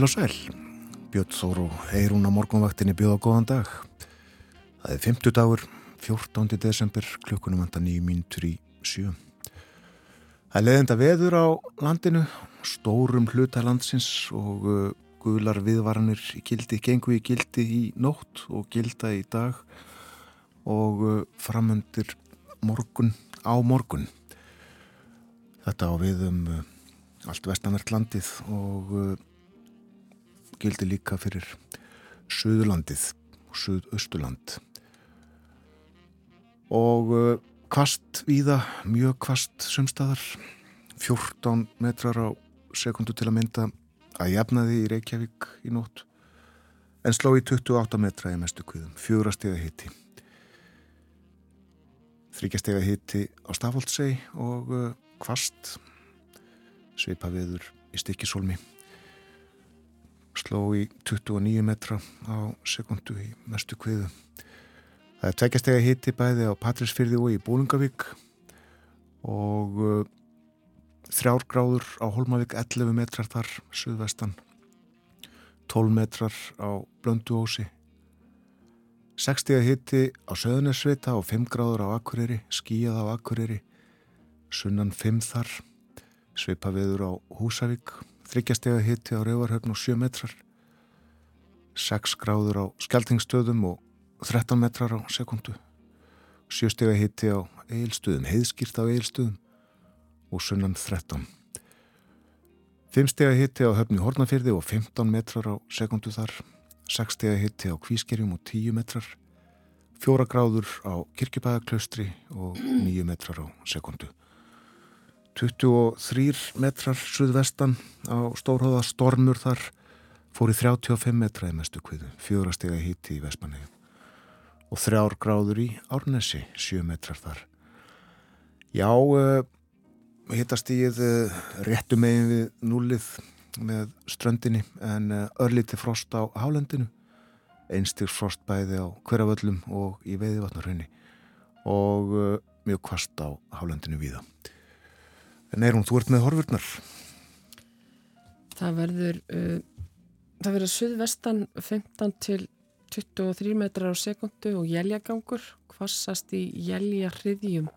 Heil og sæl, Björn Þóru Eirún á morgunvaktinni bjóð á góðan dag. Það er 50 dagur, 14. desember, klukkunum vanda nýjum mínutur í sjö. Það er leðenda veður á landinu, stórum hluta landsins og uh, guðlar viðvaranir í gildi, gengu í gildi í nótt og gilda í dag og uh, framöndir morgun á morgun. Þetta á við um uh, allt vestanvert landið og gildi líka fyrir Suðurlandið og Suðausturland. Og kvast víða, mjög kvast sumstaðar 14 metrar á sekundu til að mynda að jafnaði í Reykjavík í nótt en sló í 28 metra í mestu kviðum, fjórastega hitti þryggjastega hitti á Stafóldsei og kvast sveipa viður í stikkisólmi sló í 29 metra á sekundu í mestu kviðu. Það er tveggjastega hitti bæði á Patrísfyrði og í Bólungavík og uh, þrjár gráður á Holmavík 11 metrar þar, suðvestan 12 metrar á Blönduósi 60 hitti á Söðunarsvita og 5 gráður á Akureyri skíjað á Akureyri sunnan 5 þar svipa viður á Húsavík þryggjastega hitti á Rauvarhöfn og 7 metrar 6 gráður á Skeltingstöðum og 13 metrar á sekundu 7 stega hitti á Eilstöðum, heiðskýrt á Eilstöðum og sunnan 13 5 stega hitti á höfni Hornafyrði og 15 metrar á sekundu þar 6 stega hitti á Kvískerjum og 10 metrar 4 gráður á Kirkjubæðaklaustri og 9 metrar á sekundu 23 metrar suðvestan á Stórhóða stormur þar fór í 35 metra í mestu kviðu, fjórastega híti í Vespanegi og þrjár gráður í Árnesi, 7 metrar þar. Já, eh, hittast uh, eh, réttu megin við núlið með ströndinni en uh, örlíti frost á hálendinu, einstíks frost bæði á hverjavöllum og í veiðvatnarhraunni og mjög kvast á hálendinu víða. En er hún, þú ert með horfurnar? Það verður uh, það verður suðvestan 15 til 23 metrar á sekundu og jæljagangur kvassast í jæljarriðjum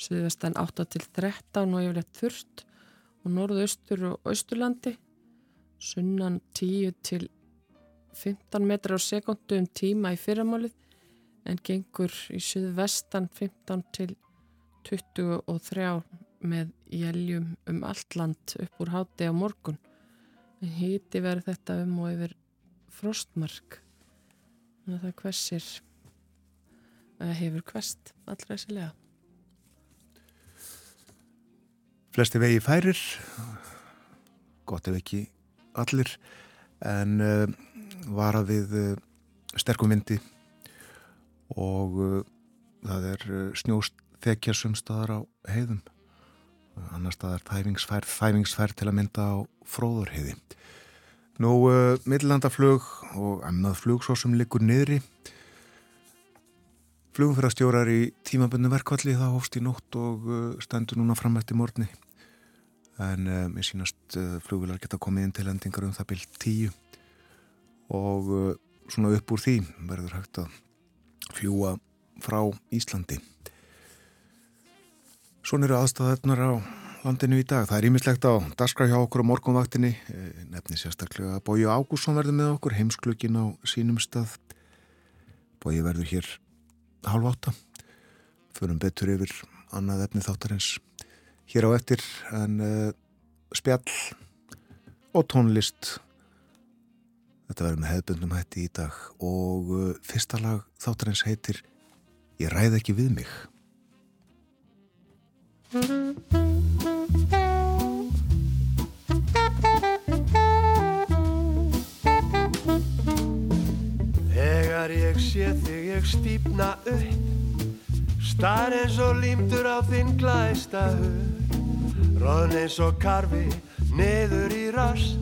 suðvestan 8 til 13 og yfirleitt þurft og norðaustur og austurlandi sunnan 10 til 15 metrar á sekundu um tíma í fyrramálið en gengur í suðvestan 15 til 23 með jæljum um allt land upp úr háti á morgun. Híti verður þetta um og yfir frostmark. Þannig að það hversir hefur hverst allra þessi lega Flesti vegi færir gott ef ekki allir en uh, vara við uh, sterkum vindi og uh, það er snjóst þekja sumstaðar á heiðum annar staðar þæfingsfærð, þæfingsfærð til að mynda á fróðurhiði. Nú, uh, millandaflug og annað flug svo sem likur niðri. Flugum fyrir að stjórar í tímabundu verkvalli það hófst í nótt og uh, stendur núna fram eftir morgni. En uh, mér sínast uh, flugvilar geta komið inn til endingar um það byrj tíu og uh, svona upp úr því verður hægt að fljúa frá Íslandi. Svona eru aðstæðarnar á landinu í dag. Það er ímislegt á daskra hjá okkur á morgunvaktinni. Eh, nefni sérstaklega að Bóju Ágússon verður með okkur, heimsklökin á sínum stað. Bóju verður hér halv átta förum betur yfir annað efni þáttarins hér á eftir en uh, spjall og tónlist þetta verður með hefðbundum hætti í dag og uh, fyrsta lag þáttarins heitir Ég ræð ekki við mig Þegar ég sé þig ég stýpna upp. Star eins og límtur á þinn glæsta hug. Róðn eins og karfi neður í rass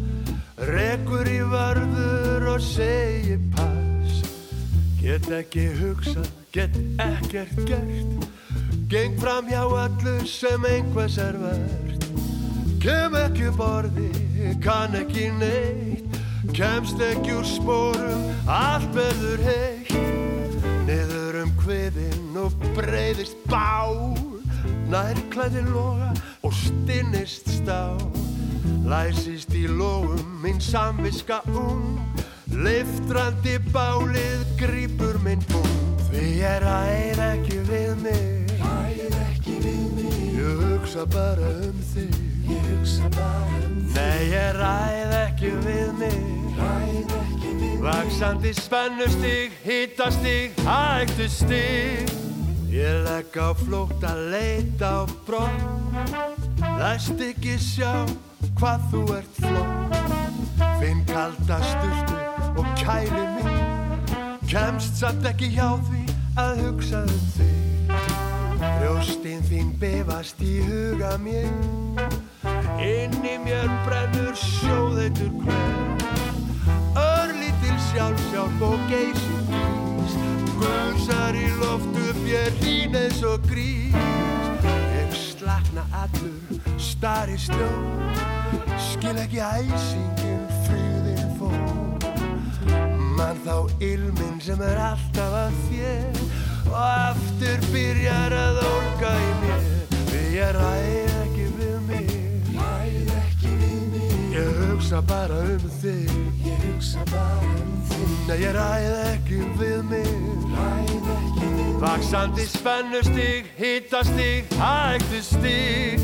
Rekur í vörður og segi pass. Get ekki hugsað, get ekkert gert Geng fram hjá öllu sem einhvers er verðt Kem ekki borði, kann ekki neitt. Kemst ekki úr spórum, allt verður heitt. Niður um hviðinn og breyðist bá Nær klæði loga og stinnist stá. Læsist í lóum minn samviska ung. Leiftrandi bálið grýpur minn búm Því ég ræð ekki við mig hugsa bara um þig. Ég hugsa bara um þig. Nei, ég ræð ekki við mig. Ræð ekki við mig. Vaksandi spennustig, hittastig, hægtustig Ég legg á flótt að leita á brott. Læst ekki sjá hvað þú ert flott. Finn kalda sturtu og kæli mig. Kemst samt ekki hjá því að hugsa um þig Brjóstinn þín befast í huga mér. Inni mér brennur sjóðeitur hver Örlítil sjálfsjálf og geysi grís Guðsar í loftu bér hín eins og grís. Ég slakna allur, starri stjó Skil ekki æsingin, friðin fó Man þá ilminn sem er alltaf að þér Og aftur byrjar að ólga í mér. Því ég ræð ekki við mig. Ræð ekki við mig. Ég hugsa bara um þig. Ég hugsa bara um þig. Nei, ég ræð ekki við mig. Ræð ekki við mig. Vaksandi spennustig, hittastig, hægtustig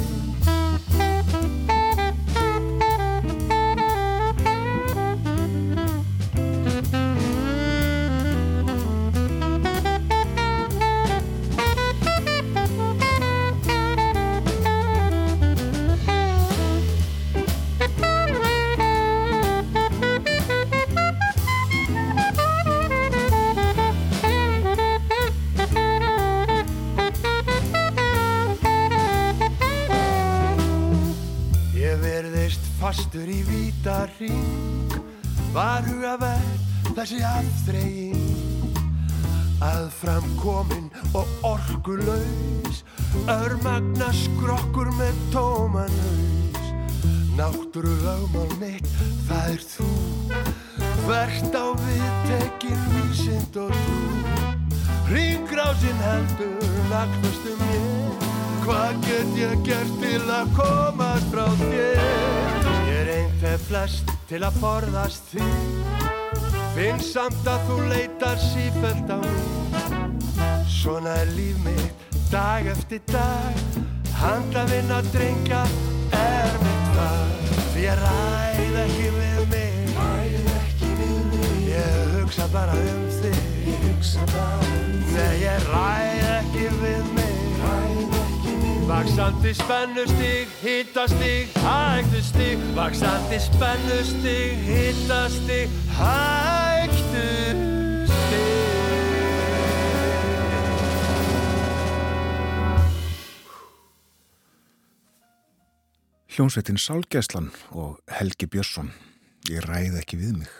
fastur í vítarring Var hugaverð þessi afþreying. Að framkomin og orkulaus. Örmagna skrokkur með tóman haus Náttúru lögmál mitt, það er þú. Hvert á við tekin vísind og trú. Ringrásin heldur nagnast um mér. Hvað get ég gert til að komast frá þér? Reynti flest til að forðast því. Finn samt að þú leitar sífælt á mig Svona er líf mitt dag eftir dag. Handa vinna drengja er mitt fag Því ég ræð ekki við mig. Ræð ekki við mig. Ég hugsa bara um þig. Ég hugsa bara um þig. Nei, ég ræð ekki við mig Vaksandi spennustig, hittastig, hægtustig. Vaksandi spennustig, hittastig, hægtustig. Hljónsveitin Sálgæslan og Helgi Björnsson. Ég ræð ekki við mig.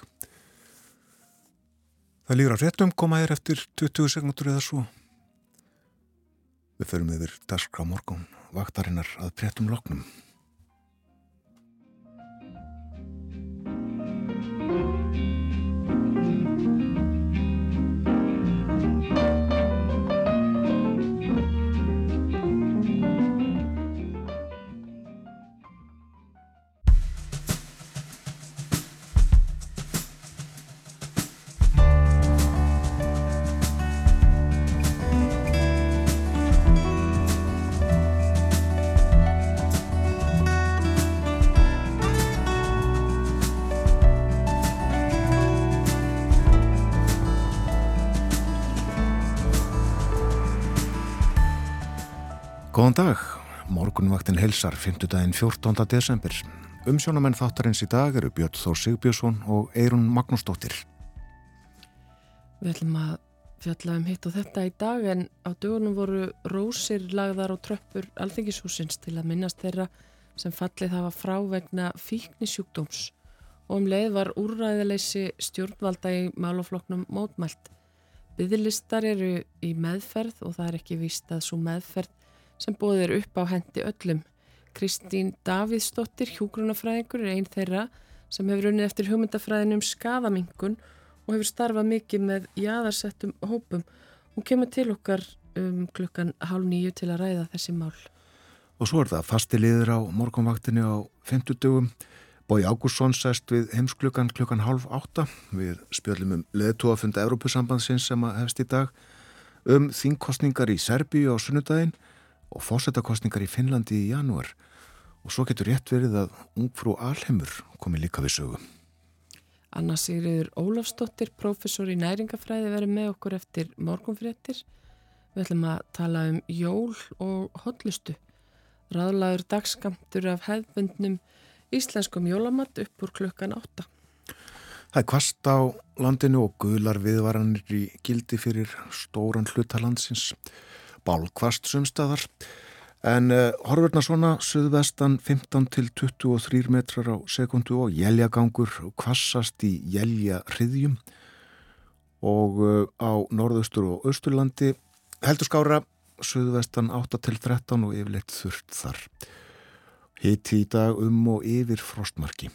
Það líður á réttum komaðir eftir 20 sekundur eða svo Við förum yfir dagskrá morgun vaktarinnar að préttum loknum Góðan dag, morgunvaktin helsar 5. daginn 14. desember. Umsjónamenn þáttarins í dag eru Björn Þór Sigbjörnsson og Eirun Magnúsdóttir. Við ætlum að fjalla um hitt og þetta í dag en á dögunum voru rósir lagðar og tröppur alþengishúsins til að minnast þeirra sem fallið hafa frá vegna fíknisjúkdóms og um leið var úrræðileysi stjórnvalda í málafloknum mótmælt. Byðlistar eru í meðferð og það er ekki víst að svo meðferð sem bóðir upp á hendi öllum. Kristín Davíðsdóttir, hjúgrunafræðingur, er einn þeirra sem hefur unnið eftir hugmyndafræðinum skadamingun og hefur starfað mikið með jæðarsettum hópum. Hún kemur til okkar um klukkan hálf nýju til að ræða þessi mál. Og svo er það fasti liður á morgunvaktinu á 50 dögum. Bói Ágússon sæst við heimsklukkan klukkan hálf átta. Við spjöldum um leðtúafunda Európusambandsins sem að hefst í dag um þingkostningar í Serbíu á sunnudaginn og fósettakostningar í Finnlandi í janúar og svo getur rétt verið að ungfrú Alheimur komi líka við sögu. Anna Sigriður Ólafsdóttir, professor í næringafræði, verið með okkur eftir morgunfréttir. Við ætlum að tala um jól og hotlustu. Ráðlagur dagskamtur af hefðbundnum íslenskum jólamatt upp úr klukkan átta. Það er kvast á landinu og gular viðvaranir í gildi fyrir stóran hlutalandsins bálkvast sumstaðar en uh, horfurna svona söðvestan 15 til 23 metrar á sekundu og jæljagangur kvassast í jælja hriðjum og uh, á norðaustur og austurlandi heldur skára söðvestan 8 til 13 og yfirleitt þurft þar. Hitti í dag um og yfir frostmarki.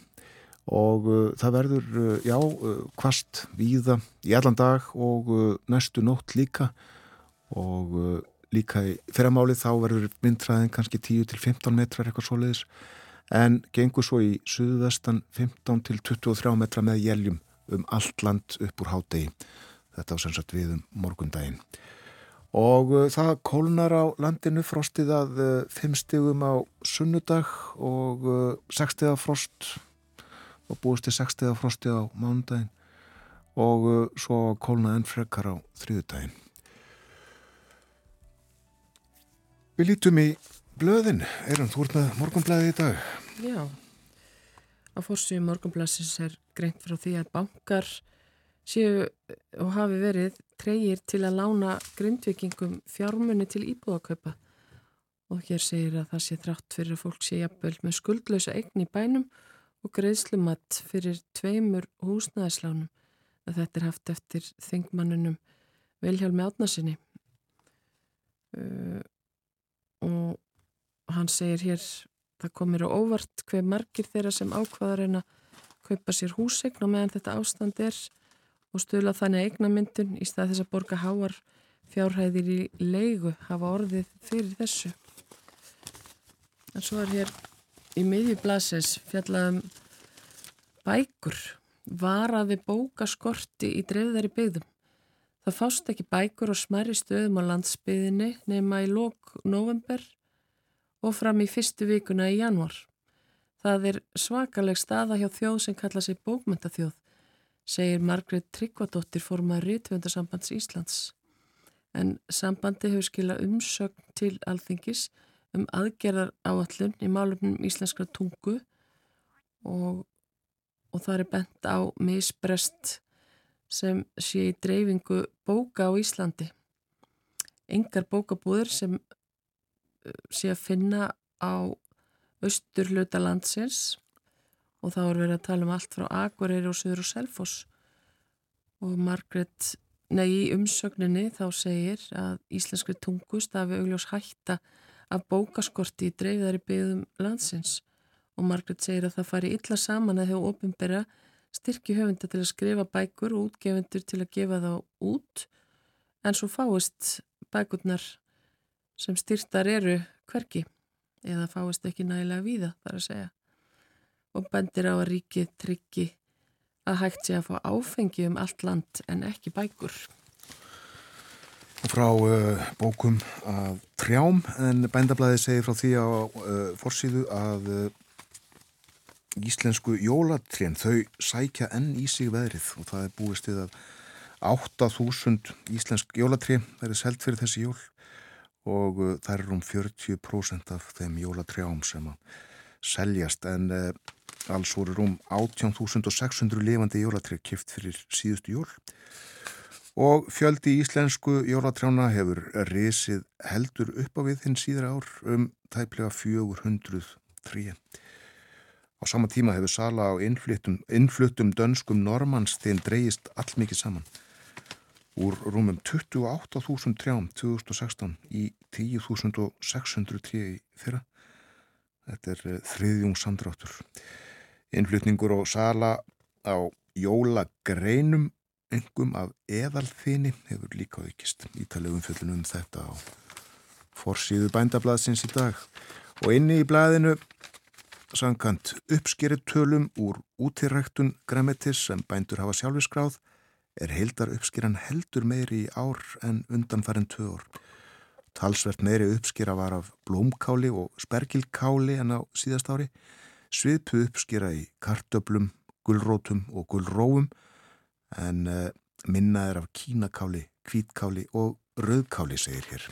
Og uh, það verður, uh, já, uh, kvast víða í allan dag og næstu nótt líka. Og líka í fyrramálið þá verður myndræðin kannski 10-15 metrar eitthvað svoleiðis en gengur svo í suðvestan 15-23 metra með jæljum um allt land upp úr hádegi. Þetta á sem sagt við um morgundaginn. Og uh, það kólnar á landinu frostið að uh, 5 stigum á sunnudag og uh, 6 stiga frost og búist til 6 stiga frostið á mánudaginn. Og uh, svo kólna enn frekar á þriðudaginn Við lítum í blöðin. Erum þú ert með morgunblæði í dag? Já, á fórsvíu morgunblæsins er greint frá því að bankar séu og hafi verið treyir til að lána grindvikingum fjármunni til íbúðakaupa og hér segir að það sé þrátt fyrir að fólk sé jafnvel með skuldlösa eign í bænum og greiðslumatt fyrir tveimur húsnæðislánum að þetta er haft eftir þingmannunum Vilhjálmi Átnarsinni. Uh, og hann segir hér það komir á óvart hver margir þeirra sem ákvaðar en að kaupa sér húsegn og meðan þetta ástand er og stöla þannig eignamyndun í stað þess að borga háar fjárhæðir í leigu hafa orðið fyrir þessu. En svo er hér í miðjublases fjallaðum bækur varaði bókaskorti í dreifðari byggðum Það fást ekki bækur og smæri stöðum á landsbyðinni nema í lók november og fram í fyrstu vikuna í januar. Það er svakaleg staða hjá þjóð sem kalla sig bókmyndathjóð, segir Margret Tryggvadóttir formað Rítvöndarsambands Íslands. En sambandi hefur skila umsögn til alþingis um aðgerðar áallun í málumnum íslenskra tungu og, og það er bent á misbrest sem sé í dreifingu bóka á Íslandi. Engar bókabúður sem uh, sé að finna á austur hluta landsins og þá er verið að tala um allt frá Akureyri og Suður og Selfoss og Margret, nei í umsögninni þá segir að íslenskri tungu stafi augljós hætta af bókaskorti í dreifðari byggðum landsins og Margret segir að það fari illa saman að hefur ofinbera styrki höfunda til að skrifa bækur og útgefundur til að gefa þá út en svo fáist bækurnar sem styrtar eru hverki eða fáist ekki nægilega víða þar að segja. Og bendir á að ríkið tryggi að hægt sé að fá áfengi um allt land en ekki bækur. Frá uh, bókum af trjám en bændablaði segir frá því á uh, forsýðu að uh, íslensku jólatrén, þau sækja enn í sig veðrið og það er búist við að 8.000 íslensk jólatrén verið selt fyrir þessi jól og uh, það er um 40% af þeim jólatrjáum sem að seljast en uh, alls voru um 18.600 lifandi jólatrjá kift fyrir síðustu jól og fjöldi íslensku jólatrjána hefur risið heldur upp á við hinn síðra ár um tæplega 400 tríja. Á sama tíma hefur sala á innfluttum, innfluttum dönskum normans þeim dreyist allmikið saman úr rúmum 28.000 trjám 2016 í 10.600 tríi fyrra. Þetta er eh, þriðjung samdráttur. Innflutningur og sala á jólagreinum engum af eðalþini hefur líka aukist. Ítalegum fjöldunum um þetta á forsýðu bændablaðsins í dag. Og inni í blaðinu sangkant uppskeritölum úr útiræktun græmetis sem bændur hafa sjálfiskráð er heildar uppskeran heldur meiri í ár en undanfærin ár. Talsvert meiri uppskera var af blómkáli og spergilkáli en á síðast ári, sviðpu uppskera í kartöblum, gullrótum og gullróum en uh, minna er af kínakáli, kvítkáli og rauðkáli segir hér.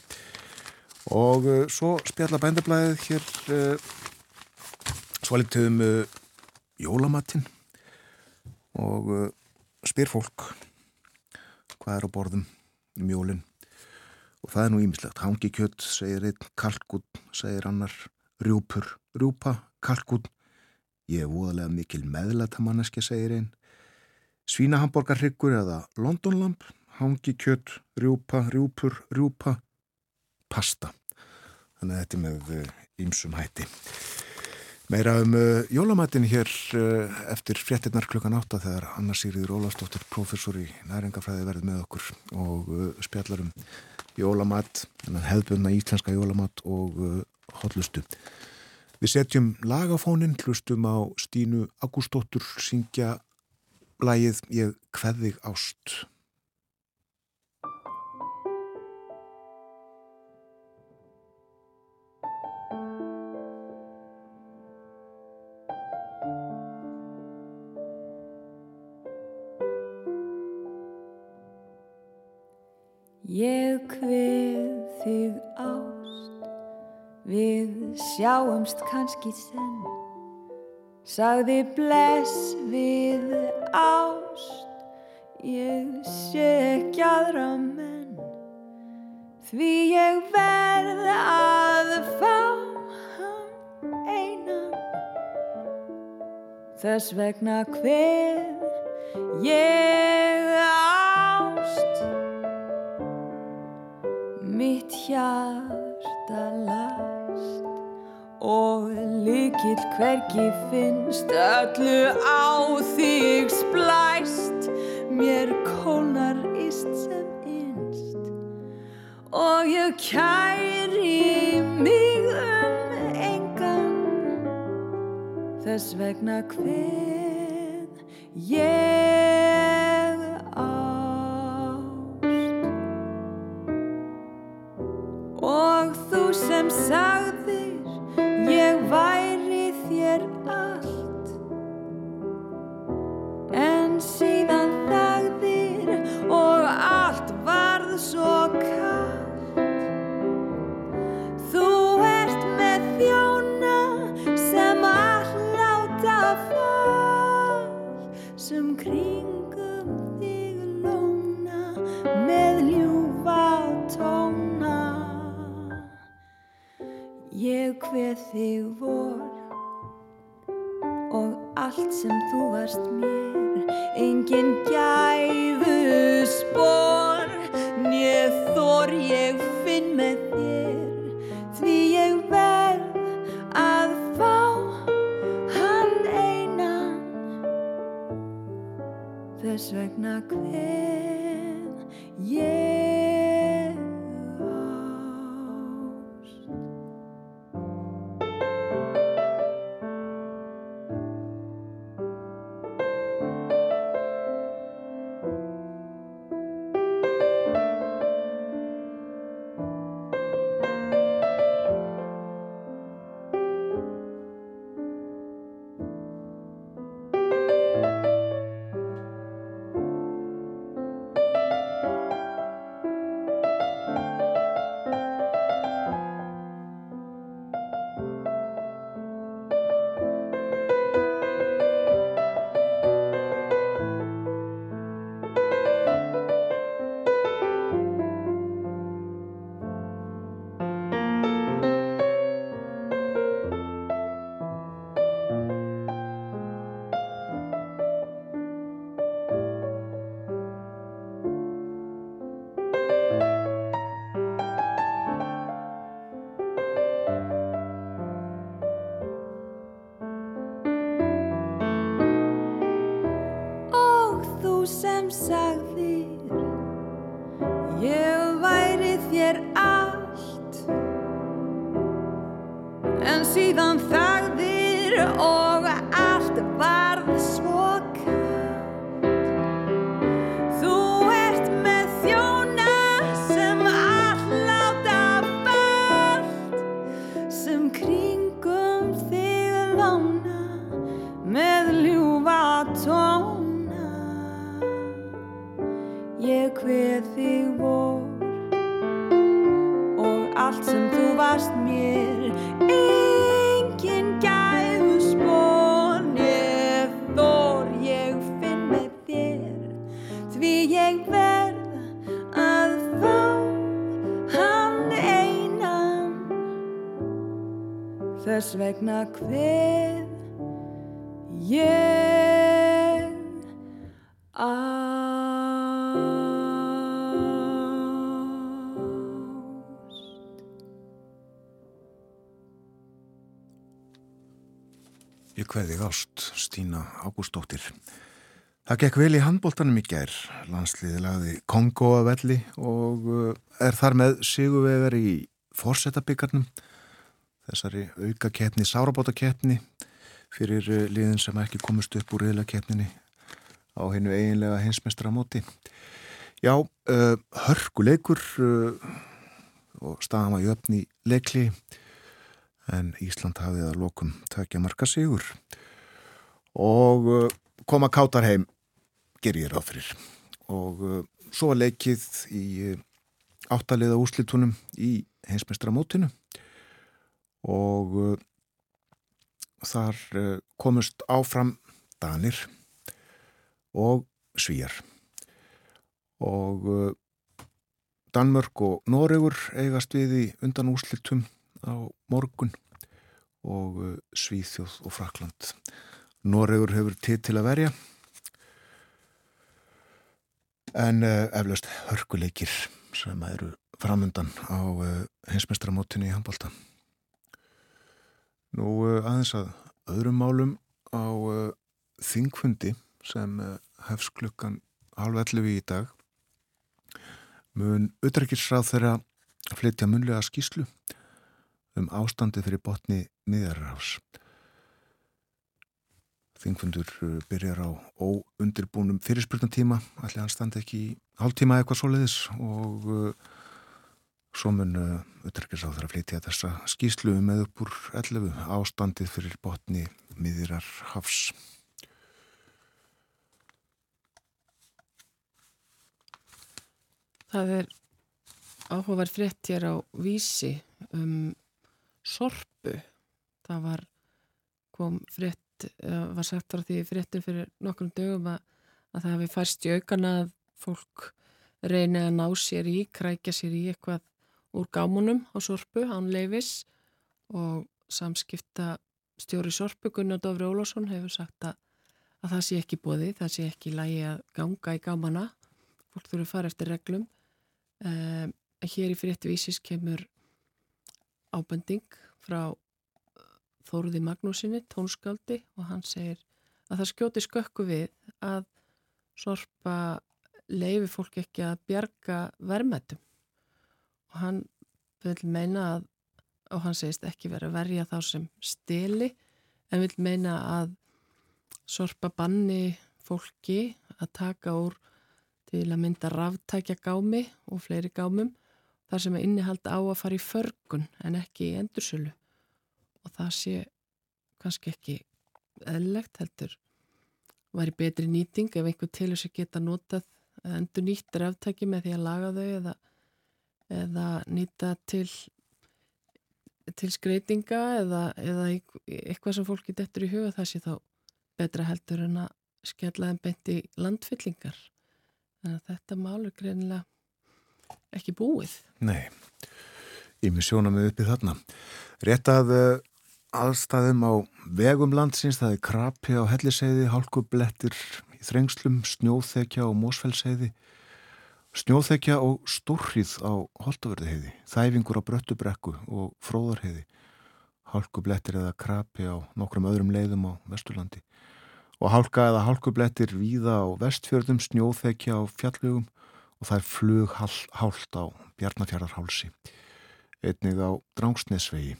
Og uh, svo spjalla bændablaðið hér uh, svolítið um jólamattin og spyr fólk hvað er á borðum í mjólinn og það er nú ímislegt hangi kjött, segir einn, kalkun segir annar, rjúpur rjúpa, kalkun ég er voðalega mikil meðlæta manneski segir einn, svínahamborgarryggur eða londonlamp hangi kjött, rjúpa, rjúpur rjúpa, pasta. Þannig að þetta er með ýmsum eh, hætti Meira um uh, jólamatinn hér uh, eftir fréttinnar klukkan átta þegar Anna Sigriður Ólafsdóttir, professor í næringafræði verði með okkur og uh, spjallar um jólamat, hefðbunna íslenska jólamat og uh, hotlustu. Við setjum lagafónin, hlustum á Stínu Agústóttur syngja lægið Ég kveðig ást. Sjáumst kannski senn, sagði bless við ást, ég sé ekki aðra menn, því ég verð að fá hann einan, þess vegna hvið ég ást. Mitt hjarta læst og líkill hvergi finnst öllu á þig splæst. Mér kónar íst sem innst. Og ég kæri mig um engan. Þess vegna hvern ég á. Og þú sem sagðir þig vor. Og allt sem þú varst mér engin gæfu spór Nér þór ég finn með þér því ég verð að fá hann einan. Þess vegna hvern þess vegna hver ég ást Ég kveði ást, Stína Ágústóttir. Það gekk vel í handbóltanum í gær. Landsliði lagði Kongo að velli og uh, er þar með sigurvegar í fórsetabyggarnum. Þessari auka keppni, sárabótakeppni fyrir uh, liðin sem ekki komist upp úr reyðla keppninni á hennu eiginlega hinsmestra móti. Já, uh, hörkuleikur uh, og staðan var jöfn í leikli en Ísland hafði að lokum tvekja marka sigur. Og uh, koma kátar heim ger ég ráð fyrir. Og svo var leikið í áttaliða úslitunum í heimsmeistramótinu og uh, þar uh, komust áfram Danir og Svíjar og uh, Danmörk og Noregur eigast við í undan úslitum á morgun og uh, Svíþjóð og Frakland. Noregur hefur tíð til að verja en uh, eflaust hörkuleikir sem eru framundan á uh, hinsmestramótinu í handbólta. Nú uh, aðeins að öðrum málum á uh, þingfundi sem uh, hefst klukkan halv 11 í dag mun utrækisráð þeirra að flytja munlega skýslu um ástandi fyrir botni miðjarrafs. Þingfundur byrjar á óundirbúnum fyrirspurnatíma, allir hann standi ekki í hálftíma eitthvað svoleiðis og uh, svo mun uh, utryggjasáður að flytja þessa skýslu með upp úr 11 ástandið fyrir botni miðjarrafs. Það er áhugaverð frétt hér á vísi um sorpu. Það var, kom frétt, eh, var sagt frá því fréttum fyrir nokkrum dögum að, að það hefði færst í aukana að fólk reyni að ná sér í, krækja sér í eitthvað úr gámunum á sorpu, án leifis og samskipta stjóri sorpu Gunnar Dófri Ólásson hefur sagt að, að það sé ekki bóði, það sé ekki lægi að ganga í gámana, fólk þurfa að fara eftir reglum. Um, hér í fréttvísis kemur ábending frá Þóruði Magnúsinni, tónskaldi og hann segir að það skjóti skökku við að sorpa leifi fólk ekki að bjarga vermetum og hann vil meina að og hann segist ekki verið að verja þá sem steli en vil meina að sorpa banni fólki að taka úr til að mynda ráftækja gámi og fleiri gámum þar sem er innihald á að fara í förgun en ekki í endursölu. Og það sé kannski ekki eðlilegt heldur. Væri betri nýting ef einhver til þess að geta notað endur nýtt ráftæki með því að laga þau eða, eða nýta til til skreitinga eða, eða eitthvað sem fólki dettur í huga það sé þá betra heldur en að skella þeim beint í landfyllingar Þannig að þetta mál er greinilega ekki búið. Nei, ég með sjóna mig upp í þarna. Rétt að uh, aðstæðum á vegum landsins, það er krapi á helliseiði, hálkublettir í þrengslum, snjóþekja og mósfellseiði, snjóþekja og stórrið á holdaverðiheiði, þæfingur á bröttubrekku og fróðarheiði, hálkublettir eða krapi á nokkrum öðrum leiðum á Vesturlandi og hálka eða hálkublettir víða á vestfjörðum, snjóþekja á fjallugum og það er flug hált á Bjarnafjörðarhálsi. Einnig á Drángsnesvegi,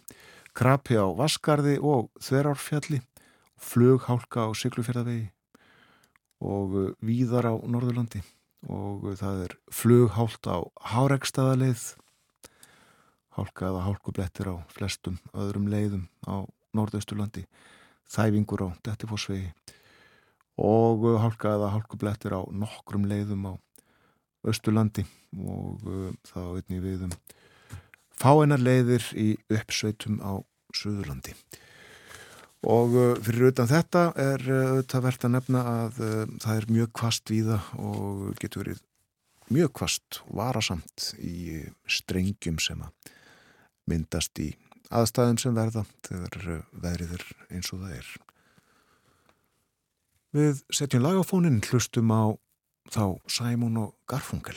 krapi á Vaskarði og Þverárfjalli, flug hálka á Siglufjörðavegi og víðar á Norðurlandi og uh, það er flug hált á Háregstaðaleið, hálka eða hálkublettir á flestum öðrum leiðum á Norðausturlandi, þæfingur á Dettifossvegi. Og uh, hálka eða hálkublettir á nokkrum leiðum á Östurlandi og uh, það á einni viðum fáeinar leiðir í uppsveitum á Suðurlandi. Og uh, fyrir utan þetta er auðvitað verðt að nefna að það er mjög kvast víða og getur verið mjög kvast varasamt í strengjum sem að myndast í aðstæðum sem verða þegar veðrið er eins og það er. Við setjum lagafónin hlustum á þá Sæmún og Garfunkel.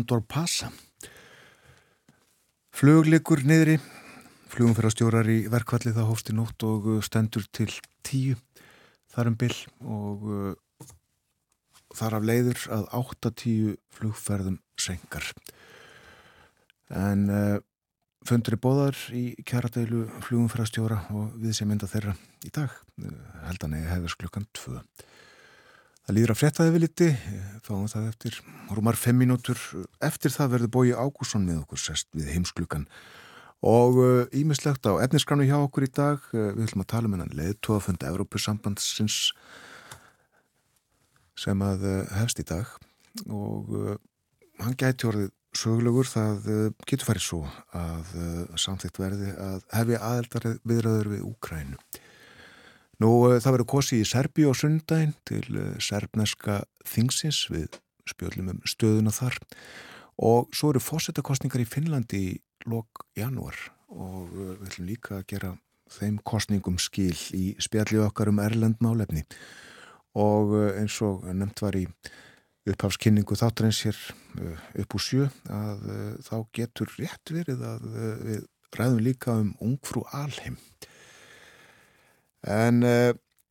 Condor Pasa. Fluglikur niðri. Flugum fyrir að stjórar í verkvalli það hófst í nótt og stendur til tíu þarum byll og uh, þar af leiður að 8-10 flugferðum senkar en uh, fundur í bóðar í kjaradeilu flugum fyrir að stjóra og við sem mynda þeirra í dag uh, heldan eða hefðast klukkan 2 Það líður að fréttaði við liti, fáum það eftir rúmar 5 mínútur. Eftir það verður bói Ágússon með okkur sest við heimsklukan og ímislegt uh, á efniskránu hjá okkur í dag. Uh, við ætlum að tala um hennan leðtóafönd Evrópusambandsins sem að uh, hefst í dag og hann gæti orðið sögulegur það getur farið svo að samþygt verði að hefja aðeldar viðræður við Úkrænu. Nú það verður kosi í Serbi og sundaginn til serbneska þingsins. Við spjöldum um stöðuna þar. Og svo eru fósettakostningar í Finnlandi í lok janúar. Og við ætlum líka að gera þeim kostningum skil í spjalli okkar um Erlend málefni. Og eins og nefnt var í upphafskynningu þáttarins hér upp úr sjö að þá getur rétt verið að við ræðum líka um ungfrú alheim. En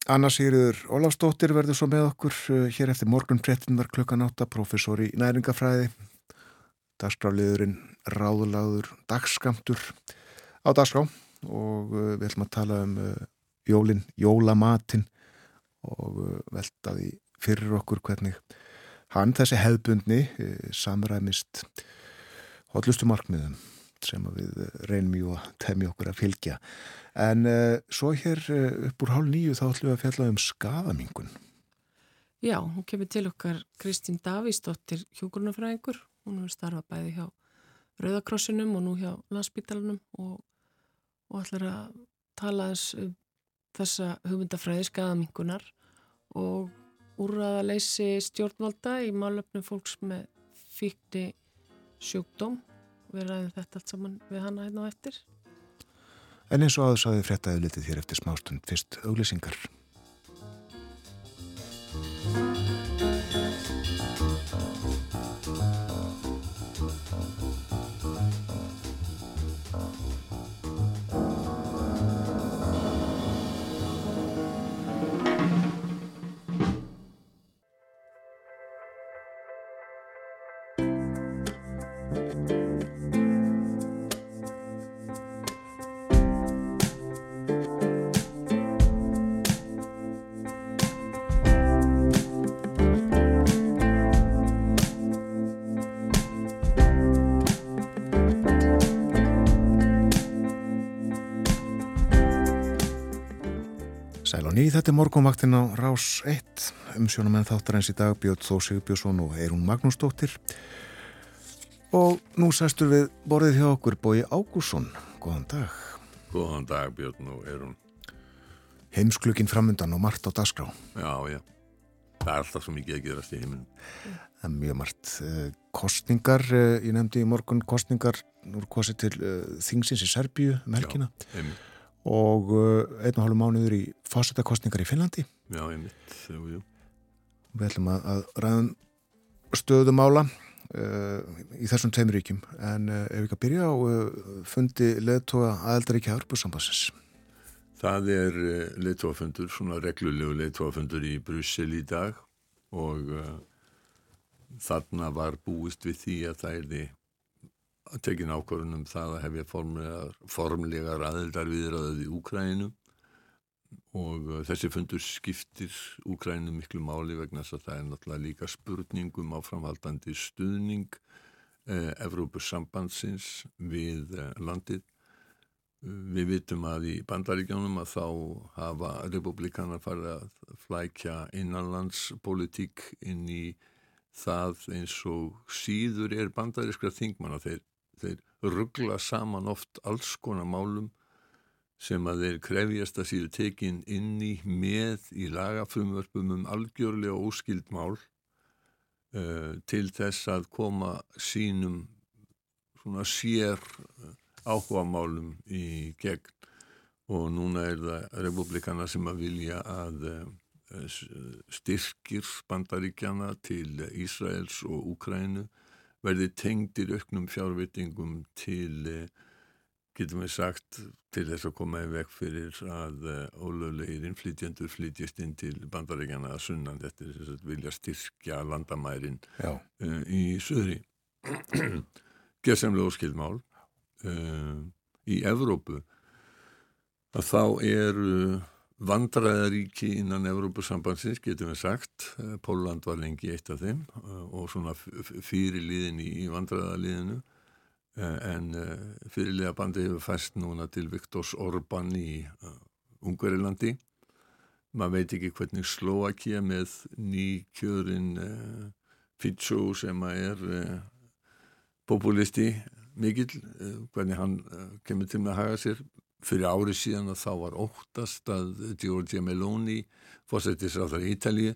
Anna Sigriður Ólafsdóttir verður svo með okkur hér eftir morgun 13. klukkan 8, professor í næringafræði, dagskráliðurinn ráðulagur dagskamtur á dagskrá og við ætlum að tala um jólinn, jólamatin og veltaði fyrir okkur hvernig hann þessi hefbundni samræmist hotlustu markmiðum sem við reynum jú að temja okkur að fylgja. En uh, svo hér uh, upp úr hálf nýju þá ætlum við að fjalla um skafamingun. Já, hún kemur til okkar Kristín Davísdóttir hjókurnafræðingur. Hún hefur starfað bæði hjá Rauðakrossinum og nú hjá Landsbítalunum og, og ætlar að tala um þessa hugmyndafræði skafamingunar og úrraðaleysi stjórnvalda í málöfnum fólks með fíkni sjúkdóm við ræðum þetta allt saman við hana hérna á eftir. En eins og aðeins að þið frettaði litið þér eftir smástund fyrst auglýsingar ný, þetta morgunvaktin á Rás 1 um sjónamenn þáttar eins í dag Björn Þó Sigurbjörnsson og Eirún Magnúsdóttir. Og nú sæstur við borðið hjá okkur Bói Ágússon Góðan dag. Góðan dag Björn og Eirún Heimsklukkin framundan og margt á dagskrá. Já, já, það er alltaf svo mikið að gerast í heiminn Það er mjög margt eh, Kostningar, eh, ég nefndi í morgun kostningar, nú er kostið til uh, Þingsins í Serbíu um helgina. Já, heiminn og uh, einn og hálfu mánuður í fásettakostningar í Finnlandi. Já, ég mitt, jú, jú. Við ætlum að, að ræðum stöðum ála uh, í þessum tveimur ríkjum. En uh, ef við ekki að byrja á uh, fundi leðtóa aðeldaríkja Örbursambassins Það er leðtóafundur, svona reglulegu leðtóafundur í Brussel í dag og þarna var búist við því að það er því tekin ákvörðunum það að hefja formlegar, formlegar aðeldar viðraðið í Úkræninu og uh, þessi fundur skiptir Úkræninu miklu máli vegna þess að það er náttúrulega líka spurningum á framhaldandi stuðning eh, Evrópussambandsins við eh, landið. Við vitum að í bandaríkjónum að þá hafa republikanar farið að flækja innanlandspolitík inn í það eins og síður er bandarískra þingmanna þeir þeir ruggla saman oft alls konar málum sem að þeir krefjast að síðu tekin inn í með í lagafrumvörpum um algjörlega óskild mál uh, til þess að koma sínum svona sér uh, áhuga málum í gegn. Og núna er það republikana sem að vilja að uh, styrkir bandaríkjana til Ísraels og Úkrænu verði tengdir auknum fjárvitingum til, eh, getum við sagt, til þess að koma í vekk fyrir að eh, ólöflegir innflytjendur flytjast inn til bandaríkjana að sunnan. Þetta er þess að vilja styrkja landamærin uh, í söðri. Gerðsamlega óskildmál uh, í Evrópu. Að þá eru Vandræðaríki innan Evrópusambansins getum við sagt, eh, Póland var lengi eitt af þeim eh, og svona fyrir liðin í vandræðaliðinu. Eh, en fyrirlega bandi hefur fæst núna til Viktors Orban í Ungarilandi. Man veit ekki hvernig Slovakia með nýkjörin Fitsó sem er populisti mikill, hvernig hann kemur til með að haga sér fyrir ári síðan að þá var óttast að Giorgia Meloni fórsættis á þar í Ítalið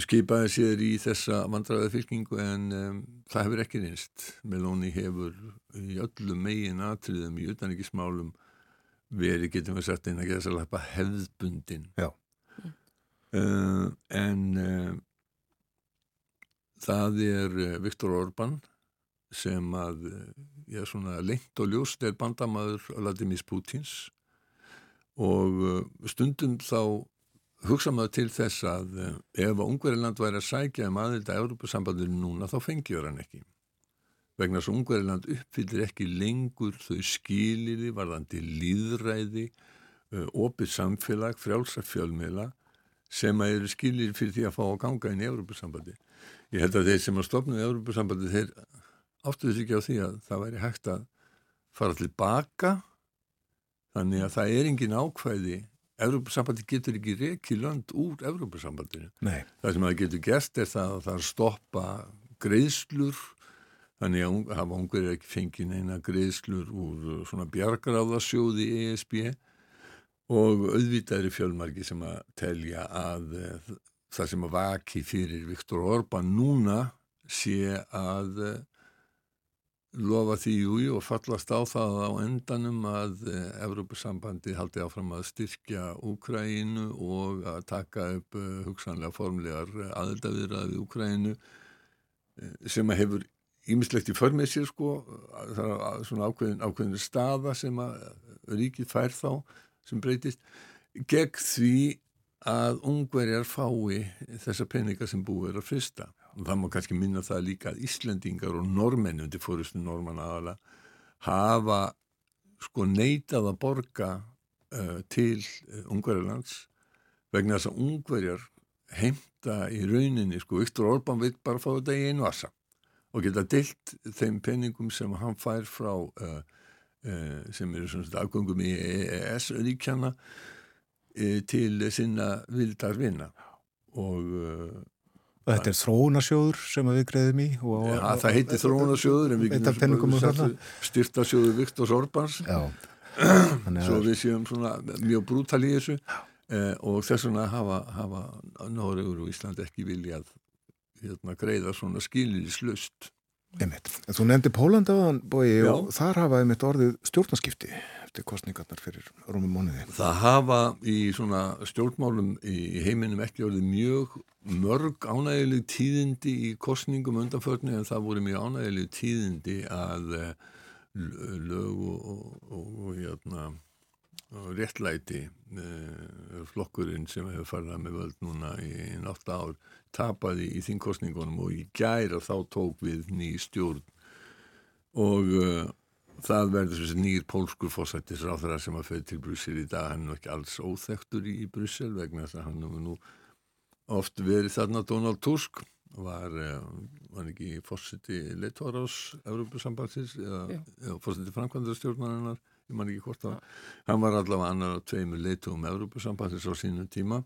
skipaði sér í þessa vandræða fylkingu en um, það hefur ekki reynst. Meloni hefur í öllum megin atriðum í utanrikismálum verið, getum við sagt, einn að geta sér lappa hefðbundin. Já. Uh, en uh, það er uh, Viktor Orban sem að, já svona, lengt og ljóst er bandamaður Vladimir Putins og uh, stundum þá hugsa maður til þess að uh, ef Ungveriland væri að sækja um aðelda Európa-sambandinu núna þá fengjur hann ekki. Vegna þess að Ungveriland uppfyllir ekki lengur þau skiliði varðandi líðræði opið samfélag, frjálsa fjölmiðla sem að eru skilir fyrir því að fá að ganga inn í Európa-sambandi ég held að þeir sem að stopnaði Európa-sambandi þeir áttuðu sig ekki á því að það væri hægt að fara tilbaka þannig að það er engin ákvæði Evrópussambandi getur ekki reki lönd úr Evrópussambandinu. Nei. Það sem það getur gert er það að það stoppa greiðslur þannig að hafa ungar ekki fengið neina greiðslur úr svona bjargaráðasjóði ESB og auðvitaðri fjölmarki sem að telja að uh, það sem að vaki fyrir Viktor Orbán núna sé að uh, lofa því júi og fallast á það á endanum að eh, Evrópusambandi haldi áfram að styrkja Úkræinu og að taka upp eh, hugsanlega formlegar aðeldaviðraði Úkræinu eh, sem að hefur ímislegt í förmið sér sko það er svona ákveðin, ákveðin staða sem að ríkið fær þá sem breytist gegn því að ungverjar fái þessa peninga sem búið er að frista og það má kannski minna það líka að Íslendingar og normenn undir fórustu normann aðala hafa sko neitað að borga uh, til uh, ungverjarlands vegna þess að ungverjar heimta í rauninni sko Viktor Orbán veit bara að fá þetta í einu assa og geta deilt þeim peningum sem hann fær frá uh, sem eru svona afgöngum í EES ríkjana til sinna vildar vinna og Og þetta er þróunasjóður sem við greiðum í og, ja, og, Það heitir þróunasjóður en við getum styrtasjóður Viktors Orbáns. Svo við séum svona mjög brútal í þessu eh, og þess vegna hafa, hafa Nóriður og Ísland ekki viljað hérna, greiða svona skilislust Þú nefndi Pólandaðan bói og þar hafaði mitt orðið stjórnaskipti eftir kostningarnar fyrir rúmum móniði. Það hafa í svona stjórnmálum í heiminum ekki orðið mjög mörg ánægileg tíðindi í kostningum undanförni en það voru mjög ánægileg tíðindi að lög og, og, og, og hérna, réttlæti eh, flokkurinn sem hefur farið með völd núna í nátt ár tapaði í þín kostningunum og í gæra þá tók við ný stjórn og uh, það verður þessi nýjir pólskur fósættis ráþara sem að fyrir til Brussel í dag. Hann er ekki alls óþektur í, í Brussel vegna þess að hann hefur nú oft verið þarna. Donald Tusk var, uh, var ekki fósætti leitvarás Európusambansins eða fósætti framkvæmdarstjórnarinnar ég man ekki hvort það hann var allavega annar á tveimur leitum Európusambansins á sínum tíma.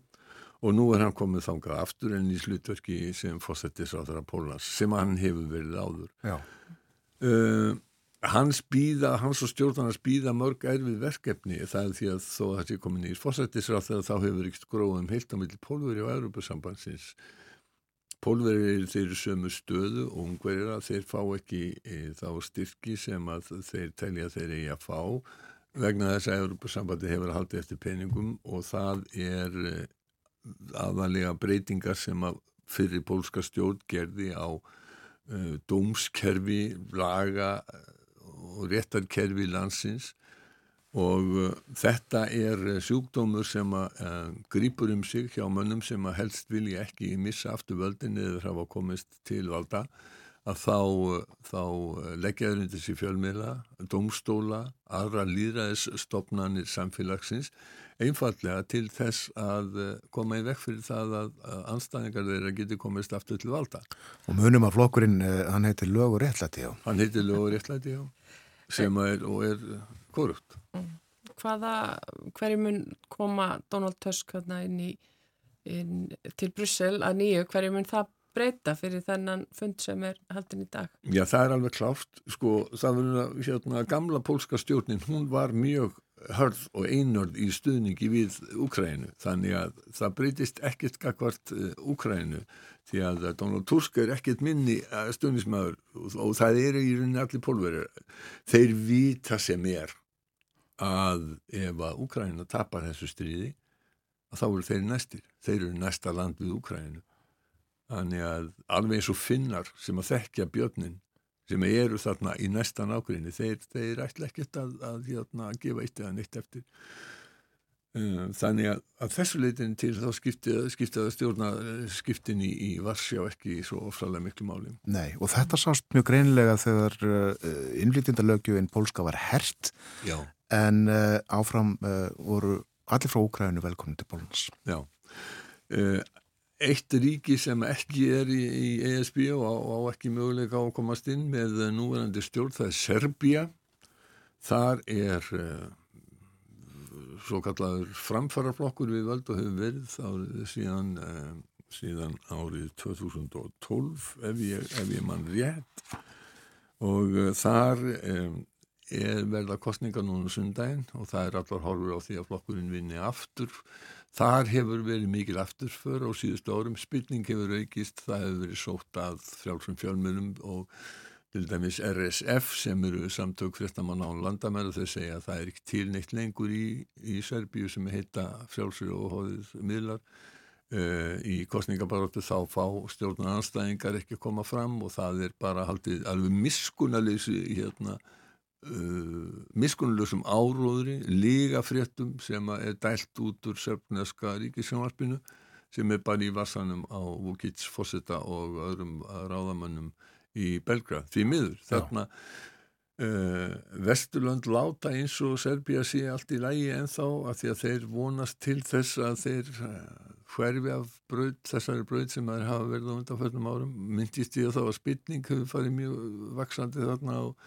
Og nú er hann komið þangað aftur en í slutverki sem fósettis á þeirra Pólans sem hann hefur verið áður. Uh, hans býða hans og stjórnarnas býða mörg erfið verkefni. Það er því að þó að það sé komin í fósettis á þeirra þá hefur ykkur gróðum heilt á milli Pólveri og Európusambansins Pólveri er þeirri sömu stöðu og ungverðir að þeir fá ekki e, þá styrki sem að þeir telja þeir eigi að fá. Vegna þess að Európa-sambandi hefur haldið eftir peningum og það er aðalega breytingar sem að fyrir pólska stjórn gerði á uh, dómskerfi, laga og réttarkerfi landsins og uh, þetta er sjúkdómur sem að uh, grýpur um sig hjá mönnum sem að helst vilja ekki missa aftur völdin eða hafa komist til valda að þá, þá leggjaður undir sér fjölmiðla, domstóla, aðra líðræðisstofnanir samfélagsins einfallega til þess að koma í vekk fyrir það að anstæðingar þeirra geti komist aftur til valda. Og munum að flokkurinn, hann heitir lög og réttlæti, já. Hann heitir lög og réttlæti, já, sem er, og er korupt. Mm. Hvaða, hverju mun koma Donald Tusk inn í, inn til Brussel að nýju, hverju mun það breyta fyrir þennan fund sem er haldin í dag? Já, það er alveg kláft, sko, það verður að, hérna, gamla pólska stjórnin, hún var mjög hörð og einörð í stuðningi við Úkrænu, þannig að það breytist ekkert gagvart Úkrænu, því að Donald Tusk er ekkert minni stuðnismæður og, og það eru í rauninni allir pólverið, þeir vita sem er að ef að Úkræna tapar þessu stríði, þá eru þeir næstir, þeir eru næsta land við Úkrænu Þannig að alveg eins og finnar sem að þekkja björnin sem eru þarna í næstan ákveðinni þeir, þeir ætla ekkert að, að, að, hérna, að gefa eitt eða neitt eftir. Um, þannig að, að þessu leitin til þá skiptið að stjórna skiptin í, í Varsjá ekki svo ofsalega miklu máli. Nei og þetta sást mjög greinilega þegar uh, innlýtindalögjöfinn Pólska var hert Já. en uh, áfram uh, voru allir frá Úkræðinu velkomin til Pólans. Já. Eitt ríki sem ekki er í, í ESB og á, á ekki möguleika á að komast inn með núverandi stjórn, það er Serbia þar er svo kallaður framfaraflokkur við völd og hefur verið árið síðan, uh, síðan árið 2012 ef ég, ef ég mann rétt. Og uh, þar um, er verða kostninga núna sundaginn og það er allar horfur á því að flokkurinn vinni aftur. Þar hefur verið mikil afturför á síðustu árum, spilning hefur aukist, það hefur verið sótt að frjálsum fjölmjölum og til dæmis RSF sem eru samtök fréttamann á landamæru þau segja að það er ekki til neitt lengur í, í Serbíu sem heita frjálsir og hóðið miðlar. Uh, í kostningabaróttu þá fá stjórnar anstæðingar ekki að koma fram og það er bara haldið alveg miskunaleysi hérna Uh, miskunnulegum áróðri líga fréttum sem er dælt út úr sörpneska ríkisjónvarpinu sem er bara í vassanum á Vukic Fosseta og öðrum ráðamannum í Belgrad því miður. Þarna uh, Vesturlönd láta eins og Serbia sé allt í lægi en þá að því að þeir vonast til þess að þeir hverfi af bröð, þessari bröð sem þeir hafa verið á undanförnum árum. Myndist ég að það var spilning hefur farið mjög vaksandi þarna og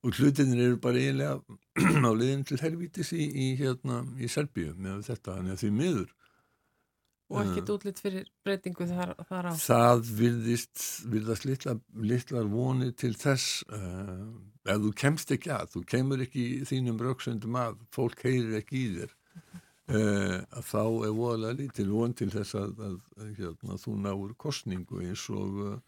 og hlutinir eru bara eiginlega á liðin til helvítis í, í, hérna, í Serbíu með þetta, þannig að því miður og ekkert útlitt fyrir breytingu þar, þar á. Það virðist, virðast litla, litlar vonir til þess uh, ef þú kemst ekki að þú kemur ekki þínum rauksöndum að fólk heyrir ekki í þér uh, að þá er voðalega lítil von til þess að, að, að hérna, þú náur kostningu eins og uh,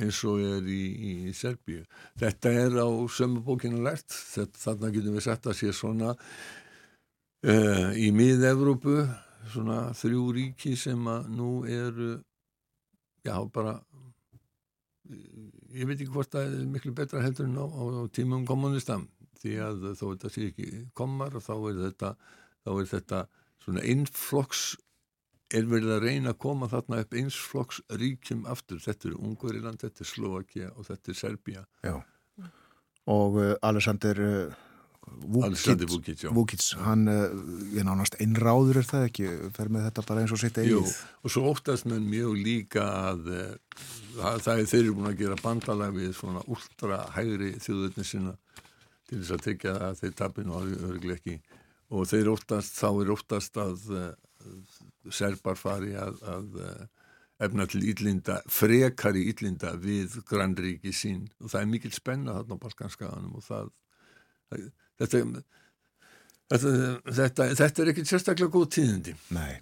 eins og er í, í Serbíu. Þetta er á sömubókinu lært, þetta, þarna getum við sett að sé svona uh, í mið-Evrópu, svona þrjú ríki sem að nú eru, já bara, ég veit ekki hvort það er miklu betra heldur en á, á, á tímum kommunistam, því að þó þetta sé ekki komar og þá er þetta, þá er þetta svona innflokks er verið að reyna að koma þarna upp einsflokks ríkjum aftur. Þetta er Unguriland, þetta er Slovakia og þetta er Serbia. Já, og uh, Alexander uh, Vukic, Vukic hann er nánast einráður er það ekki, fer með þetta bara eins og sitt eigið. Jú, og svo óttast með mjög líka að, að það er þeir eru búin að gera bandalag við svona últra hægri þjóðurni sinna til þess að tekja að þeir tapin og örglega ekki. Og þeir óttast, þá er óttast að serbar fari að, að eh, efna til íllinda, frekari íllinda við grannríki sín. Og það er mikil spenna þarna á Balkanskaganum og það þetta, þetta, þetta, þetta er ekkert sérstaklega góð tíðindi. Nei.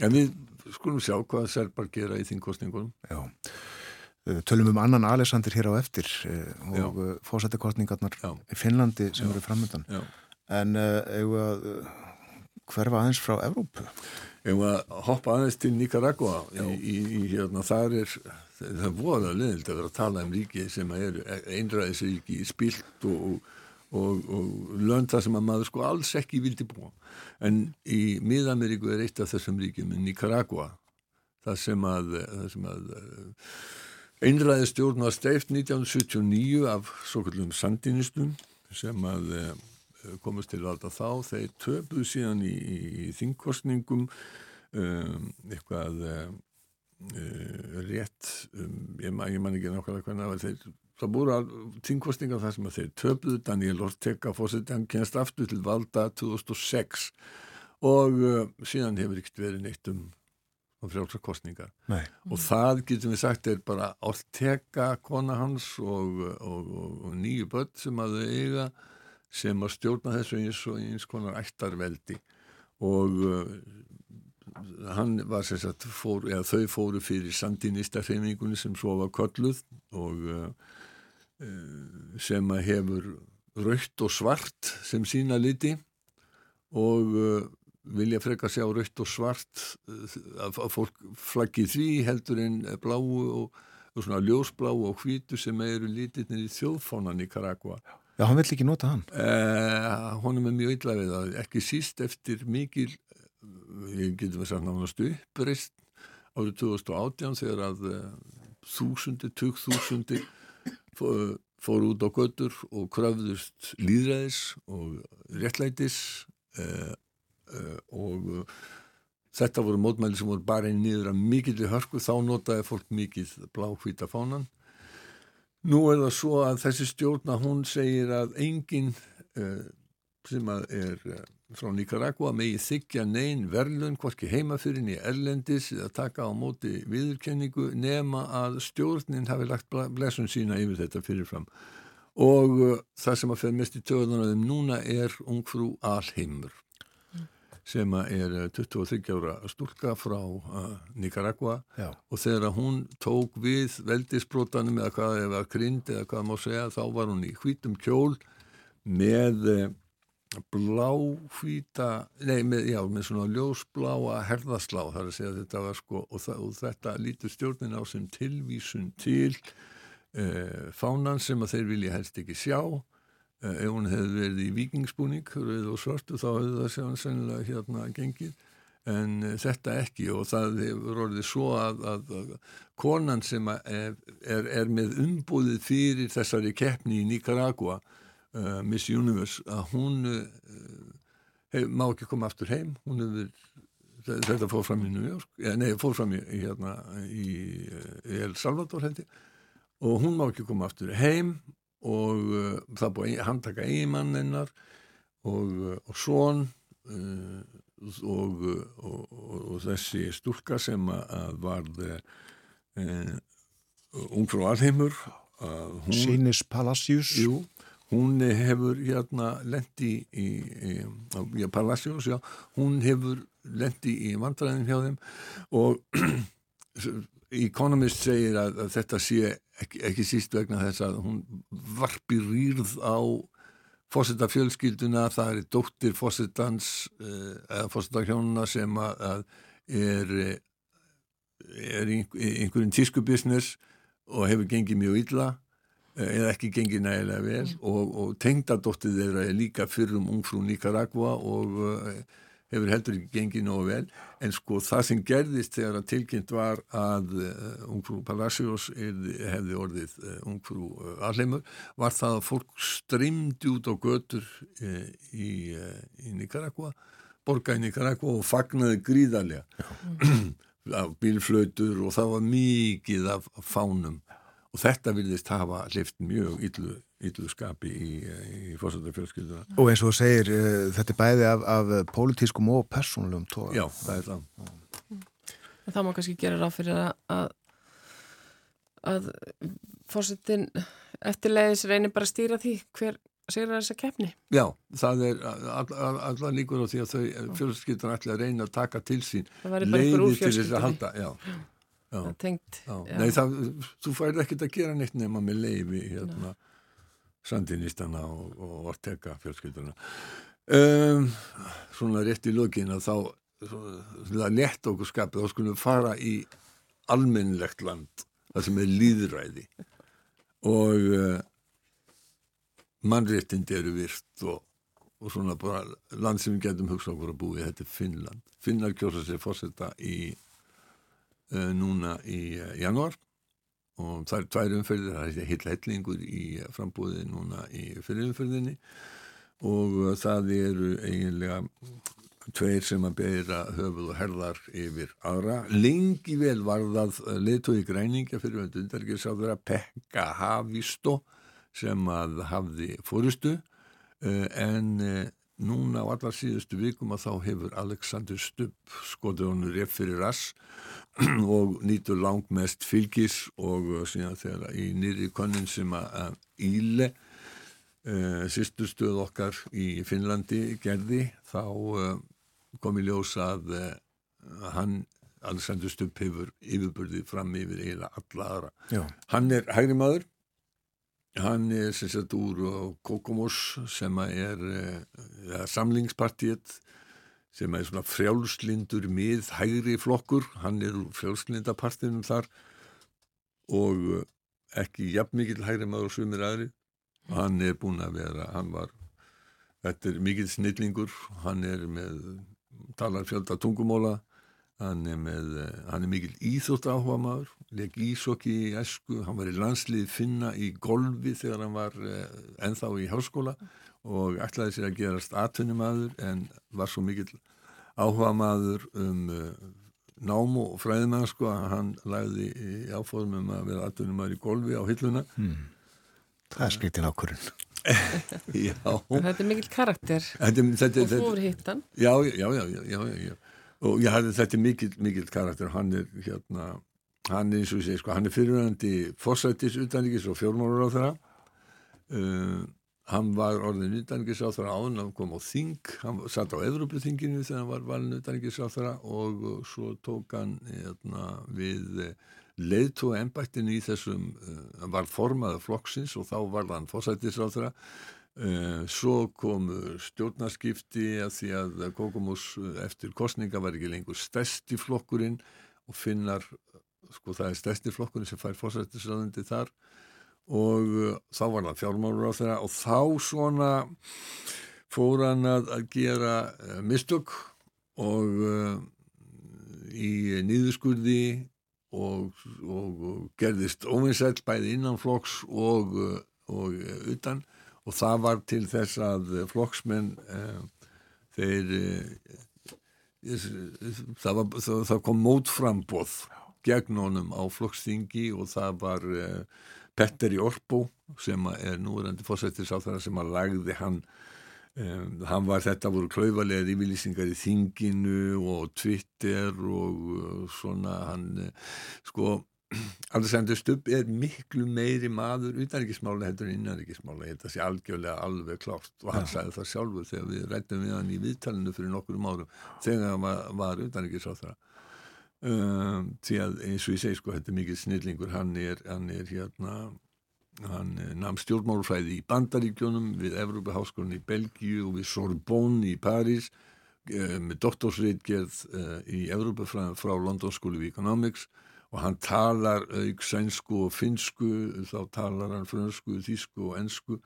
En við skulum sjá hvað serbar gera í þingkostningunum. Já. Tölum um annan Alexander hér á eftir og fósættikostningarnar í Finnlandi sem Já. eru framöndan. Já. En að hverfa aðeins frá Evrópu? Ef að hoppa aðeins til Nicaragua í, í, í hérna, þar er það er voðað leðild að vera að tala um ríki sem er einræðisríki spilt og, og, og lönda sem að maður sko alls ekki vildi búa. En í Miðameríku er eitt af þessum ríkjum Nicaragua það sem að, að eh, einræðistjórn var steift 1979 af svo kallum sandinistum sem að eh, komast til valda þá, þeir töpuð síðan í, í, í þingkostningum um, eitthvað um, rétt um, ég, man, ég man ekki nákvæmlega hvernig þeir, það búið að þingkostninga þar sem að þeir töpuð, Daniel Ortega fórsetið, hann kennst aftur til valda 2006 og uh, síðan hefur ekkert verið neitt um og frjálsa kostningar Nei. og það getum við sagt er bara Ortega, kona hans og, og, og, og nýju börn sem að þau eiga sem að stjórna þessu eins og eins konar ættarveldi. Og uh, hann var sem sagt fór, þau fóru fyrir sandinista hreyfingunni sem svo var kölluð og uh, sem að hefur raukt og svart sem sína liti og uh, vilja freka sjá raukt og svart uh, að að fólk flaggi því heldur en bláu og, og svona ljósbláu og hvítu sem eru lítirnir í þjóðfánan í Karagua Já, hann vill ekki nota hann. Uh, honum er mjög illa við það, ekki síst eftir mikil, eh, ég getum við sagt nánast uppreist árið 2018 þegar að þúsundir, tugþúsundir fó- fóru út á götur og kröfðust líðræðis og réttlætis uh, uh, og uh, þetta voru mótmæli sem voru bara einn niður að mikilli hörku, þá notaði fólk mikið bláhvíta fánan Nú er það svo að þessi stjórna hún segir að enginn uh, sem að er uh, frá Nicaragua megi þykja neyn verðlun hvorki heima fyrir niður erlendis eða taka á móti viðurkenningu nema að stjórnin hafi lagt blessun sína yfir þetta fyrirfram og uh, það sem að fer mest í töðunum núna er ungfrú Alheimur sem að er uh, 23 ára stúlka frá Nicaragua Já. og þegar hún tók við veldisbrotanum eða hvað eða grind eða hvað má segja þá var hún í hvítum kjól með eh, bláhvíta nei, með, já, með svona ljósbláa herðaslá þar að segja að þetta var sko og, það, og þetta lítur stjórnin á sem tilvísun til eh, fánan sem að þeir vilja helst ekki sjá. Eh, ef hún hefði verið í vikingsbúning rauð og svartu þá hefði það sjá sennilega hérna gengið. En uh, þetta ekki og það hefur orðið svo að, að, að konan sem að er, er, er með umbúðið fyrir þessari keppni í Nicaragua uh, Miss Universe að hún hef, má ekki koma aftur heim hún hefur þetta fór fram í New York ja, nei, fór fram í, hérna, í, El Salvador held ég og hún má ekki koma aftur heim og uh, það búið handtaka eigimann hennar og, og svon uh, og, og, og, þessi stúlka sem að, varð uh, ungfrú alheimur uh, hún, Sínis Palacius. jú, hún hefur hérna lendi í, í, í, Palacios, já, hún hefur lendi í vandræðin hjá þeim og Economist segir að, að þetta sé ekki, ekki síst vegna þess að hún varpi rýrð á fósetta fjölskylduna, það er dóttir fósettans uh, eða fósettarhjónuna sem að, er er einhver- í einhverjum tískubusiness og hefur gengið mjög illa. eh, eða ekki gengið nægilega vel og, og tengdadóttið þeirra er líka fyrrum ungfrú Nicaragua og uh, hefur heldur ekki gengið nógu vel. En sko það sem gerðist þegar að tilkynnt var að uh, ungfrú Palacios hefði orðið uh, ungfrú Alheimur var það að fólk streymdi út á götur í, í Nicaragua borga í Nicaragua og fagnaði gríðarlega. Af bílflautur og það var mikið af fánum og þetta virðist hafa lift mjög illu, illu skapi í, í fórsættarfjölskylduna. Og eins og þú segir, uh, þetta er bæði af, af pólitískum og persónulegum tóra. Já, það er það. En það má kannski gera ráð fyrir að, að, að fórsetin eftirleiðis reynir bara að stýra því hver sigur þessa keppni. Já, það er all- all- allar líkur á því að þau fjölskyldan ætla að reyna að taka til sín leiði til þess að halda. Já, já. Það tengt. Nei, það, þú færð ekkert að gera neitt nema með leifi hérna, sandinistana og, og ortega fjölskylduna. Um, svona rétt í lokin að þá svona, að leta okkur skapið þá skulum við fara í almennlegt land það sem er líðræði og uh, mannréttindi eru virt og, og svona bara land sem við getum hugsað okkur að búi þetta er Finnland. Finnar kjósa sér fórseta í núna í uh, januar og það er tvær umferðir, það er heill hellingur í frambúði núna í fyrirumferðinni og uh, það eru eiginlega tveir sem að bera höfuð og herðar yfir aðra. Lengi vel var það leitói græningja fyrir vöndu undargeirsáðura Pekka Havistó sem að hafði fórustu en núna á allar síðustu vikum að þá hefur Alexander Stubb skotið honur rétt fyrir rass og nýtur langmest fylgis og uh, síðan þegar í nýri konnin sem að Íle uh, sýstustuð okkar í Finnlandi gerði þá uh, kom í ljós að uh, hann Alexander Stubb hefur yfirbörðið fram yfir eiginlega alla aðra. Já. Hann er hægri maður hann er sem sagt úr uh, Kokomos sem er uh, samlingspartiet sem er svona frjálslindur mið hægri flokkur, hann er frjálslindapartinum þar og uh, ekki jafn mikill hægri maður og sumir aðri hann er búin að vera, hann var þetta er mikill snillingur. Hann er með talar fjölda tungumóla hann er með, eh, hann er mikill íþótt áhuga maður, leik ísokki í esku, hann var í landslið finna í golfi þegar hann var uh, ennþá í háskóla og ætlaði sér að gerast atvinnumadur en var svo mikill áhuga maður um uh, námu og fræðimann sko að hann læði í áfóðum að vera atvinnumadur í golfi á hilluna Það er skritin ákvörðin. Já, Þetta er mikill karakter þetta, þetta, og þú hittan. já, já, já, já, já, já, já. Og ég hafði þetta mikill, mikill karakter. Hann er hérna hann er eins og ég segi sko, hann er fyrirvæðandi fórsættis utanríkis og fjórmálur á þeirra uh, hann var orðin utanríkis á þeirra áðun hann kom á Þing, hann satt á Evrópuþinginu þegar hann var valin utanríkis á þeirra og uh, svo tók hann hérna, við uh, leiðtóa embættinu í þessum uh, hann var formaður flokksins og þá var hann fórsættis á þeirra svo kom stjórnarskipti að því að Kokomus eftir kostninga var ekki lengur stærsti flokkurinn og finnar sko það er stærsti flokkurinn sem fær fórsættisraðundi þar og þá var það fjármálur á þeirra og þá svona fór hann að, að gera mistök og í nýðuskurði og, og, og gerðist óvinsætt bæði innan flokks og, og utan. og það var til þess að flokksmenn eh, þeir eh, það, var, það, það kom mótframbóð gegn honum á flokksþingi og það var eh, Petter í Orbo sem er núverandi fórsættis á þeirra sem að lagði hann Um, hann var þetta voru klauvalega yfirlýsingar í þinginu og Twitter og svona hann sko Alexander Stubb er miklu meiri maður utanrikkismála heldur en innanrikkismála ég held að það sé algjörlega alveg klárt. Og hann ja. sagði það sjálfur þegar við rættum við hann í viðtalinu fyrir nokkur árum þegar hann var, var utanrikkismála um, því að eins og ég segi sko þetta er mikið snillingur. Hann er, hann er hérna hann namn stjórnmálufræði í Bandaríkjónum við Evrópaháskólan í Belgíu og við Sorbonne í París með doktorsreitgerð í Evrópafræðin frá London School of Economics og hann talar auk sænsku og finsku þá talar hann frönsku, þísku og ensku.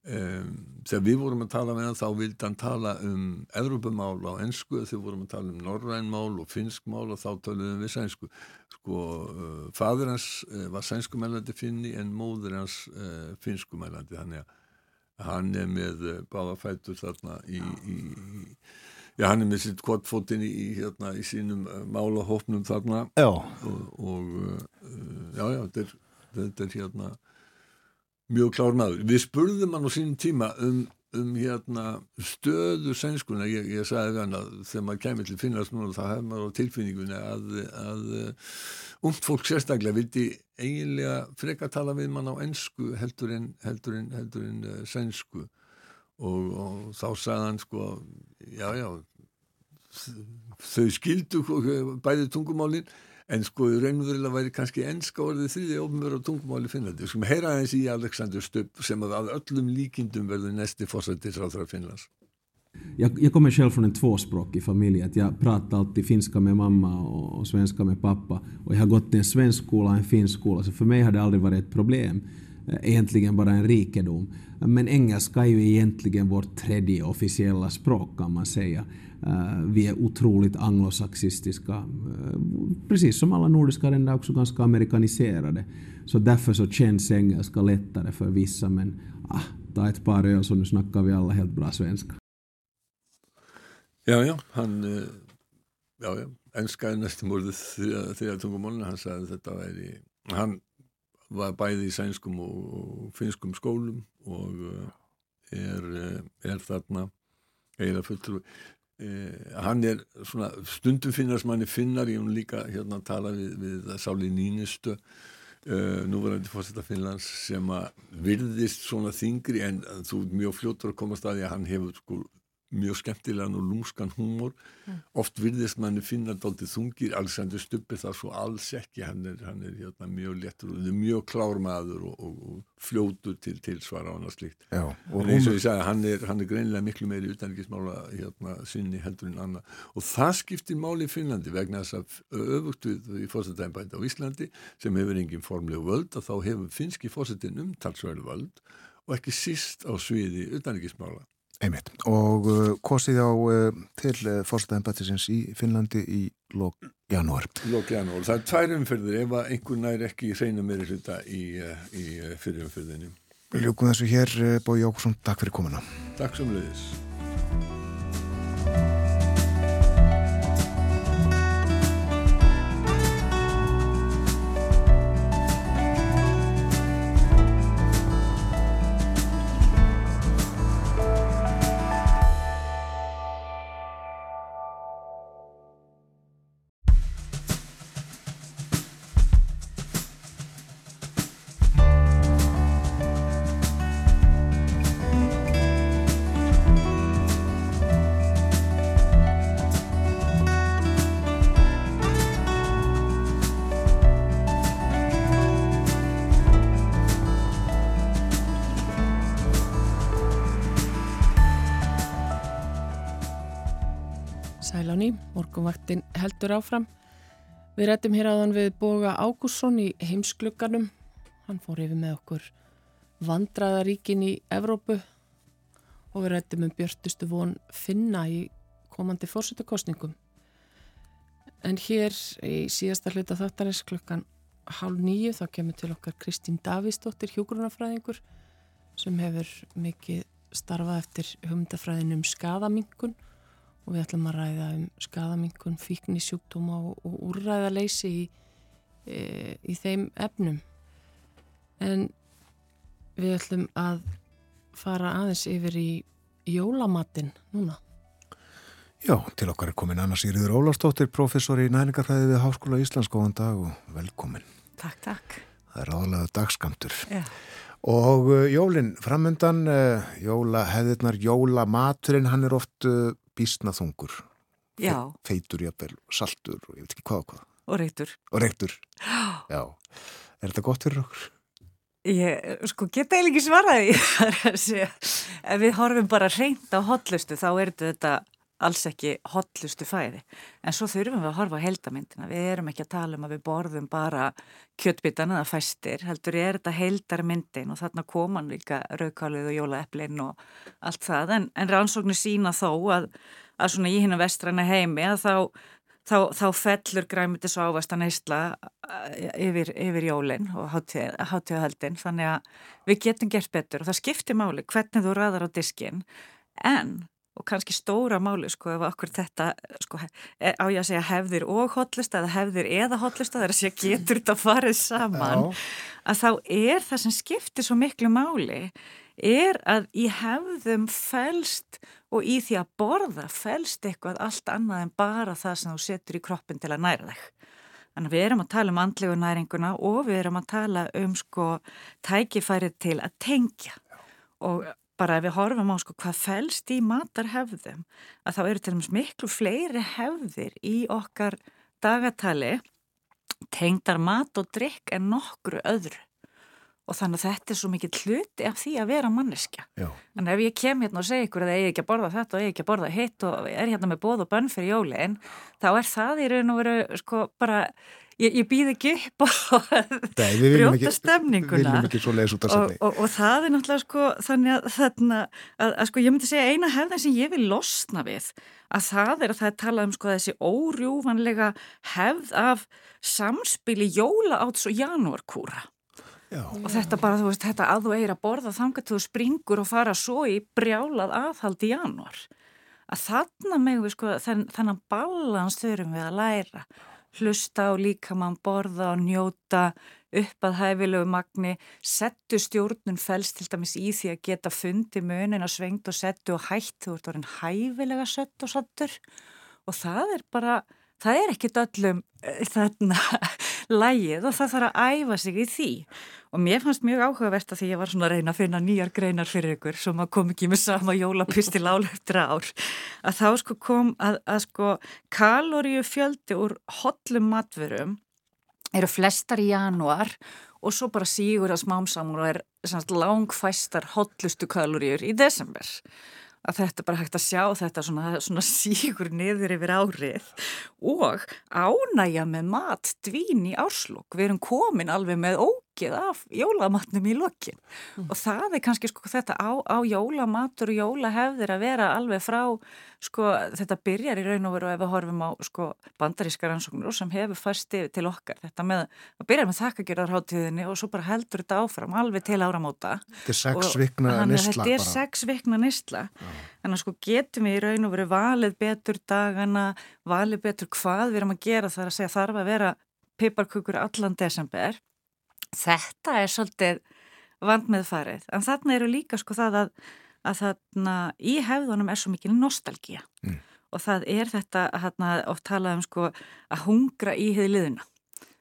Um, þegar við vorum að tala með hann þá vildi hann tala um Evrópumál á ensku þegar við vorum að tala um norrænmál og finskmál og þá taliðum við sænsku. Sko, uh, fadur hans uh, var sænskumælandi finni en móður hans uh, finskumælandi þannig að hann er með báðafætur þarna í, í, í já hann er með sitt kvotfótinn í, hérna, í sínum málahópnum þarna já. og, og já já þetta er, þetta er hérna mjög klár maður. Við spurðum hann á sínum tíma um, um hérna, stöðu sænskuna. Ég, ég sagði hann að þegar maður kemur til finnast núna þá hefur maður á tilfinningunni að, að umt fólk sérstaklega vildi eiginlega freka tala við mann á ennsku heldur en, heldur en, heldur en sænsku og, og þá sagði hann sko já já þau skildu bæði tungumálinn en sko raunverulega væri kannski ennska orðið þriði ofnverð á tungumáli Finnlandi. Við skulum heyra eins í Alexander Stubb sem að öllum líkindum verður næsti fórsættisráðra Finnlands. Jag, jag kommer själv från en tvåspråkig familj. Att jag pratar alltid finska med mamma och, och svenska med pappa. Och jag har gått i en svensk skola och en finsk skola, så för mig har det aldrig varit ett problem. Eh, Egentligen bara en rikedom. Men engelska är ju egentligen vårt tredje officiella språk kan man säga. Eh, vi är otroligt anglosaxistiska, eh, precis som alla nordiska länder också ganska amerikaniserade. Så därför så känns engelska lättare för vissa, men ah, ta ett par öl så nu snackar vi alla helt bra svenska. Ja, ja. Han... Ja, ja. enska er næstum orðið þegar tungumólinu, hann sagði þetta væri, var bæði í sænskum og, finskum skólum og er, er þarna eiginlega fulltrúi. Eh, hann er svona stundum finnast manni finnar ég hún líka hérna að tala við, við Sáli Nínistu uh, núverandi fórsetta Finnlands sem að virðist svona þingri en þú er mjög fljótur að koma staði að hann hefur sko mjög skemmtilegan og lúmskan húmor. Mm. oft virðist manni finna dálítið þungir, Alexander Stubbe það svo alls ekki, hann er, hann er hérna, mjög léttur og mjög klár maður og, og, og fljótur til tilsvara og annað slikt Já, og en eins og ég sagði, hann er, hann er greinilega miklu meiri utanriksmála hérna, sinni heldur en annað. Og það skiptir máli í Finnlandi vegna þess að öfugt við í fórsetæmbæti á Íslandi sem hefur engin formleg völd að þá hefur finski fórsetin umtalsverðu völd og ekki síst á sviði utanriksmála Einmitt. Og uh, kostið á uh, til uh, fórstæðanbættisins í Finnlandi í lók janúar. Lók janúar. Það er tvær umfyrðir ef einhvern nær ekki reyna meiri hluta í, uh, í uh, fyrir umfyrðinni. Við ljúkum þessu hér, uh, Bói Jókusson, takk fyrir komuna. Takk sem leiðis. Sæláni, morgunvaktin heldur áfram. Við rættum hér áðan við Boga Ágússon í heimsklugganum. Hann fór yfir með okkur vandraðaríkin í Evrópu og við rættum um björtustu von finna í komandi fórsetukostningum. En hér í síðasta hluta þáttarins klukkan hálf nýju þá kemur til okkar Kristín Davísdóttir hjúgrunafræðingur sem hefur mikið starfað eftir humdafræðin um skadamingun og við ætlum að ræða um skadamingun, fíknisjúkdóma og, og úrræðaleysi í, e, í þeim efnum. En við ætlum að fara aðeins yfir í jólamatinn núna. Já, til okkar er komin Anna Sigriður Ólarsdóttir, professor í næringarfræði við Háskóla Íslands, góðan dag og velkomin. Takk, takk. Það er ráðlega dagskamtur. Já. Og uh, jólinn framöndan, uh, jólaheðirnar, jólamaturinn, hann er oft bísna þungur. Já, Feitur, jafnvel, saltur og ég veit ekki hvað og hvað. og reytur. Og reyktur. Já. Er þetta gott fyrir okkur? Ég sko geta eiginlega ekki svaraði ef við horfum bara reynd á hotlustu þá er þetta alls ekki hotlustu fæði. En svo þurfum við að horfa á heldamyndina við erum ekki að tala um að við borðum bara kjötbitan eða fæstir heldur er þetta heldarmyndin og þarna koman líka raukálið og jólaeplin og allt það. En, en rannsóknir sína þó að, að svona í hinna vestræna heimi að þá þá, þá fellur græmitis og ávast að neysla yfir, yfir jólinn og hátíðahaldin þannig að við getum gert betur og það skiptir máli hvernig þú ræðar á diskin en og kannski stóra máli sko ef okkur þetta sko e, á ég að segja hefðir og hotlista eða hefðir eða hotlista það er að segja getur þetta farið saman Já. að þá er það sem skiptir svo miklu máli er að í hefðum felst og í því að borða felst eitthvað allt annað en bara það sem þú setur í kroppin til að næra þig. Þannig að við erum að tala um andlegu næringuna og við erum að tala um sko tækifærið til að tengja og bara ef við horfum á sko hvað felst í matarhefðum að þá eru til dæmis miklu fleiri hefðir í okkar dagatali tengdar mat og drikk en nokkru öðru og þannig að þetta er svo mikið hluti af því að vera manneskja. Já. Þannig að ef ég kem hérna og segi ykkur að ég er ekki að borða þetta og ég er ekki að borða hitt og er hérna með bóð og bönn fyrir jólinn, þá er það í raun og veru sko bara, ég, ég býð ekki upp viljum brjóta stemninguna. Ekki að og, og, og það er náttúrulega sko þannig að þarna að, að sko ég myndi segja eina hefðin sem ég vil losna við að það er að það er talað um sko þessi órjúvanlega hefð af samspili jólaáts og janúarkúra Já. og þetta bara þú veist þetta að þú eigir að borða þangar til þú springur og fara svo í brjálað aðhald í janúar að þarna með við sko þenn, þennan balans þurfum við að læra hlusta og líka mann borða og njóta upp að hæfilegu magni, settu stjórnun fælst til dæmis í því að geta fundi munin að svengt og settu og hætt, þú ert orðin hæfilega sett og sattur og það er bara, það er ekkit öllum eh, þarna lægið og það þarf að æfa sig í því. Og mér fannst mjög áhugavert að því ég var svona að reyna að finna nýjar greinar fyrir ykkur sem að kom ekki með sama jólapistil áleftra ár. Að þá sko kom að, að sko kaloríu fjöldi úr hollum matverum eru flestar í januar og svo bara sígur að smámsamur og er langfæstar hotlustu kaloríur í desember að þetta er bara hægt að sjá þetta svona, svona sígur niður yfir árið og ánægja með mat dvín í árslokk. Við erum komin alveg með ó mikið af jólamatnum í lokin. Mm. og það er kannski sko þetta á, á jólamatur og jólahefðir að vera alveg frá sko þetta byrjar í raun og veru ef við horfum á sko bandaríska rannsóknur sem hefur fast yfir til okkar. Þetta með að byrja með þakkagjörðarháttíðinni og svo bara heldur þetta áfram alveg til áramóta. Þetta er sex vikna nýstla Þetta er sex vikna nýstla en að sko getum við í raun og veru valið betur dagana, valið betur hvað við erum að gera þar að segja þarf að vera piparkukur allan desember Þetta er svolítið vand með farið, en þarna eru líka sko það að, að þarna í hefðunum er svo mikil nostalgía mm. og það er þetta þarna oft talað um sko að hungra í heiðliðuna.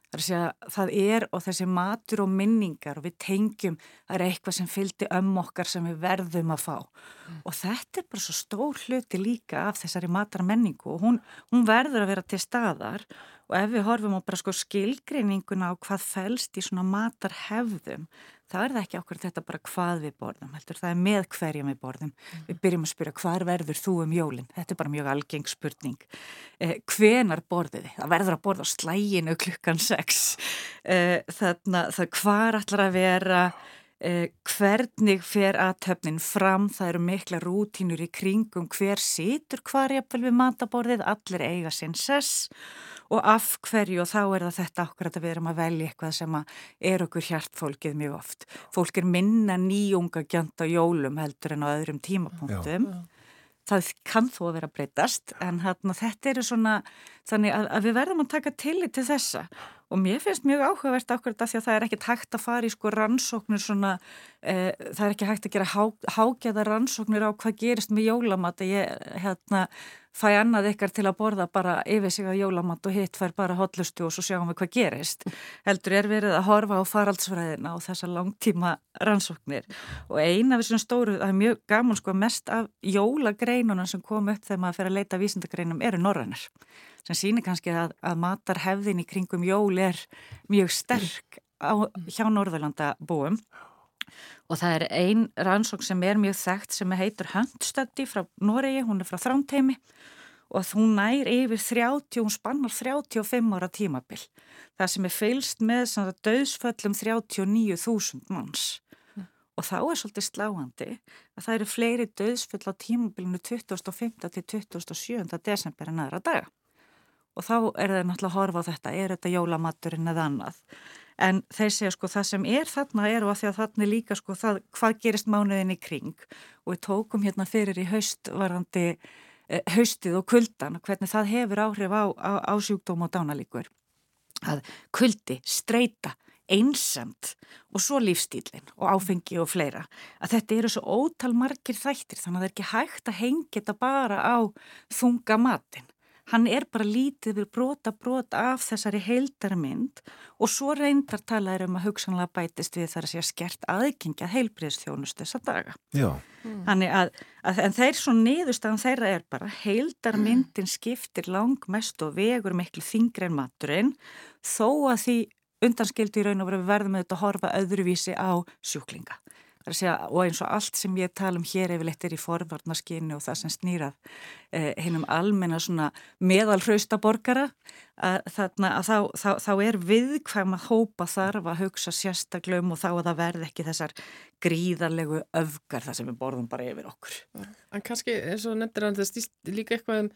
Það er og þessi matur og minningar og við tengjum að það er eitthvað sem fylgdi ömm okkar sem við verðum að fá mm. og þetta er bara svo stór hluti líka af þessari matarmenningu og hún, hún verður að vera til staðar Og ef við horfum á bara sko skilgreininguna á hvað fælst í svona matarhefðum, þá er það ekki okkur þetta bara hvað við borðum, heldur það er með hverjum við borðum. Mm. Við byrjum að spyrja hvað verður þú um jólinn? Þetta er bara mjög algeng spurning. Eh, hvenar borðið þið? Það verður að borða á slæginu klukkan sex. Eh, þannig að það hvar allar að vera... Eh, hvernig fer aðtöfnin fram, það eru mikla rútínur í kringum. Hver situr hvar jafnvel við mataborðið, allir eiga sinn sess. Og af hverju? Og þá er það þetta okkur að við erum að velja eitthvað sem er okkur hjartfólkið mjög oft. Fólk er minna nýjunga gjönd á jólum heldur en á öðrum tímapunktum. Já. Það kann þó að vera breytast en hérna, þetta eru svona þannig að, að við verðum að taka tillit til þessa og mér finnst mjög áhugavert ákveður þetta því að það er ekkit hægt að fara í sko rannsóknir svona, e, það er ekki hægt að gera há, hágæða rannsóknir á hvað gerist með jólamat. Að ég hérna fæ annað ykkar til að borða bara yfir sig á jólamat og hitt fær bara hotlustu og svo sjáum við hvað gerist. Heldur er verið að horfa á faraldsfræðina og þessa langtíma rannsóknir. Og eina af þessum stóru, það er mjög gaman sko mest af jólagreinuna sem kom upp þegar maður fer að leita vísindagreinum eru norrannar sem sýnir kannski að, að matarhefðin í kringum jól er mjög sterk á, hjá Norðurlanda búum og það er ein rannsók sem er mjög þekkt sem heitur Handstaddi frá Noregi, hún er frá Þrámteimi og hún nær yfir 30, hún spannar 35 ára tímabil. Það sem er feilst með döðsföllum 39.000 manns mm. og þá er svolítið sláandi að það eru fleiri döðsföll á tímabilinu 25. til 27. desember en aðra daga og þá er það náttúrulega að horfa á þetta, er þetta jólamaturinn eða annað? En þeir segja sko það sem er þarna er og að því að þarna er líka sko það hvað gerist mánuðin í kring? Og við tókum hérna fyrir í haustvarandi eh, haustið og kuldan og hvernig það hefur áhrif á, á, á sjúkdóm og dánalíkur. Að kuldi, streyta einsamt og svo lífstílinn og áfengi og fleira. Að þetta eru svo ótal margir þættir þannig að það er ekki hægt að hengja þetta bara á þunga matin hann er bara lítið við brota brota af þessari heildarmynd og svo reyndar talaður um að hugsanlega bætist við þar að sé að skert aðgengi að heilbriðstjónust þessa daga. Já. Mm. Að, að, en þeir svo niðurstaðan þeirra er bara heildarmyndin skiptir langmest og vegur miklu þingri en maturinn þó að því undanskildi í raun og veru verðum við þetta að horfa öðruvísi á sjúklinga og eins og allt sem ég tala um hér yfirleitt er í forvarnaskynu og það sem snýrað eh, hennum almenna svona meðalhrausta borgara að, þarna, að þá, þá, þá er viðkvæm að hópa þarf að hugsa sérstaklegum og þá að það verði ekki þessar gríðarlegu öfgar þar sem við borðum bara yfir okkur. En kannski eins og nefndir að það stýst líka eitthvað um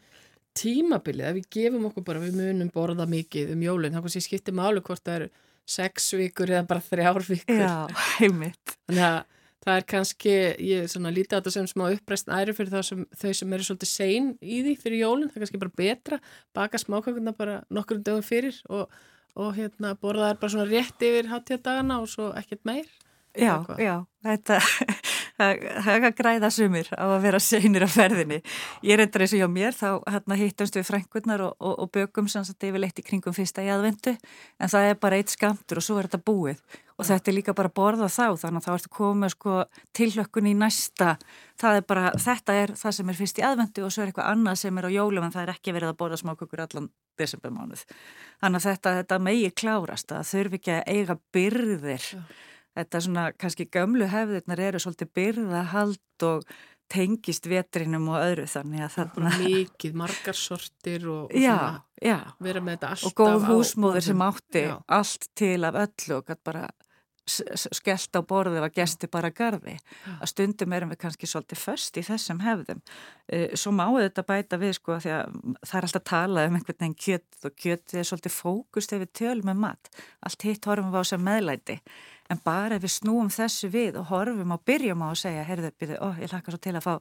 tímabilið, ef við gefum okkur bara við munum borða mikið um jólinn, þá kannski skiptir málu hvort það eru sex vikur eða bara þrjár vikur. Já, heimitt. Þannig að það er kannski, ég er svona lítið á þetta sem smá uppreist æri fyrir sem, þau sem eru svolítið sein í því fyrir jólinn, það er kannski bara betra, baka smákökuna bara nokkur um dögum fyrir og og hérna borðaðar bara svona rétt yfir hátíðadagana og svo ekkert meir. Já, já, þetta það það er að græða sumir á að vera seinir á ferðinni. Ég reyndar eins og hjá mér, þá hérna, hittumst við frænkurnar og, og, og bökum sem þetta yfirleitt í kringum fyrsta í aðvendu, en það er bara eitt skamtur og svo er þetta búið. Og þetta er líka bara að borða þá, þannig að þá ertu komið sko, tilhlökkun í næsta. Það er bara, þetta er það sem er fyrst í aðvendu og svo er eitthvað annað sem er á jólum en það er ekki verið að borða smákökur allan desembermánuð. Þannig að þetta, þetta megi klárast, að þurfi ekki að eiga byrðir þetta svona kannski gömlu hefðirnar eru svolítið byrðahald og tengist vetrinum og öðru þannig að Bara þarna mikið, margar sortir og, og já, svona já, vera með þetta alltaf og góð húsmóður sem átti Já. allt til af öllu og bara skellt á borðið að gesti bara garði. Að stundum erum við kannski svolítið först í þessum hefðum. Eh, svo má þetta bæta við sko því að það er alltaf að tala um einhvern veginn kjött og kjött er svolítið fókust ef við tölum með mat. Allt hitt horfum við á sem meðlæti en bara ef við snúum þessu við og horfum og byrjum á að segja heyrðu, byrju, ó, ég hlakka svo til að fá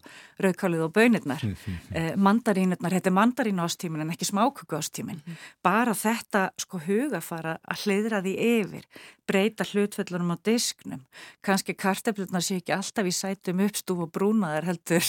rauðkálið og bönirnar eh, mandarínurnar, þetta er mandarínu ástímin en ekki smákuku ástímin bara þetta sko hugafara að hleyðra því yfir breyta hlutfellunum á disknum. Kannski karteflunar sé ekki alltaf í sætum uppstúf og brúnaðar heldur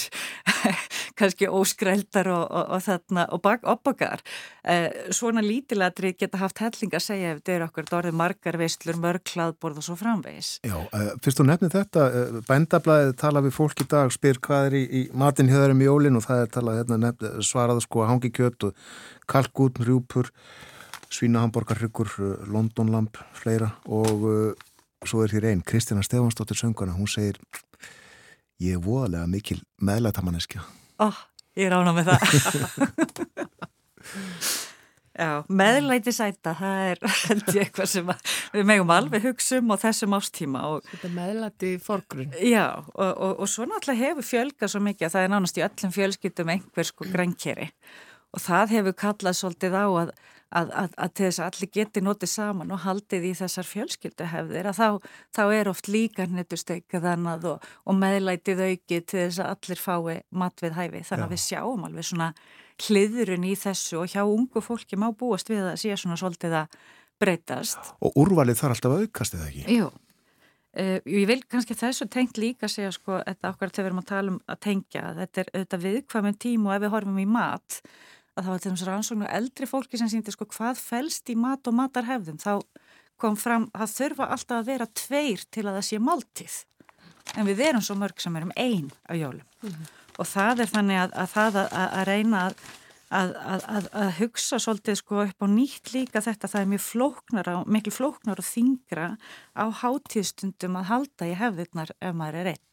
kannski óskrældar og, og, og þarna og bak, oppakar eh, svona lítilatri geta haft helling að segja ef þetta er okkur orðið margar veislur, mörg hlaðborð og svo framvegis Já, uh, fyrst þú nefnir þetta, uh, bændablaðið tala við fólk í dag, spyr hvað er í, í matinn hjöðarum í jólinn og það er talað hérna, nefn, svaraðu sko hangi kjött og kalkút, rjúpur, svínahamborgarryggur, uh, londonlamp, fleira og uh, svo er hér einn, Kristina Stefansdóttir sönguna, hún segir ég er voðalega mikil meðlætamaneskja. Ó, ég er ána með það. Já, meðlæti sæta, það er held ég eitthvað sem við megum alveg hugsa um á þessum ástíma og Þetta meðlæti forgrunn. já, og, og, og svo náttúrulega hefur fjölgað svo mikið að það er nánast í öllum fjölskyldum einhver sko grænkeri og það hefur kallað svolítið á að, að, að, að til þess að allir geti notið saman og haldið í þessar fjölskylduhefðir að þá, þá er oft líka netustekað annað og, og meðlætið aukið til þess að allir fái mat við hæfi. Þannig að við sjáum alveg svona hliðurinn í þessu og hjá ungu fólki má búast við að sé svona svolítið að breytast. Og úrvalið þarf alltaf að aukast eða ekki? Jú, uh, ég vil kannski þessu tengt líka segja sko, þetta okkar þegar við erum að tala um að tengja, þetta er auðvitað viðkvæmum tím og ef við horfum í mat, að það var til þess rannsóknu eldri fólki sem sýndi sko hvað fælst í mat og matarhefðum, þá kom fram, það þurfa alltaf að vera tveir til að það sé máltíð, en við erum svo mörg sem erum ein á jólum. Og það er þannig að, að það að, að, að reyna að Að, að, að, að hugsa svolítið sko upp á nýtt líka þetta, það er mjög flóknar og miklu flóknar og þingra á hátíðstundum að halda í hefðirnar ef maður er einn.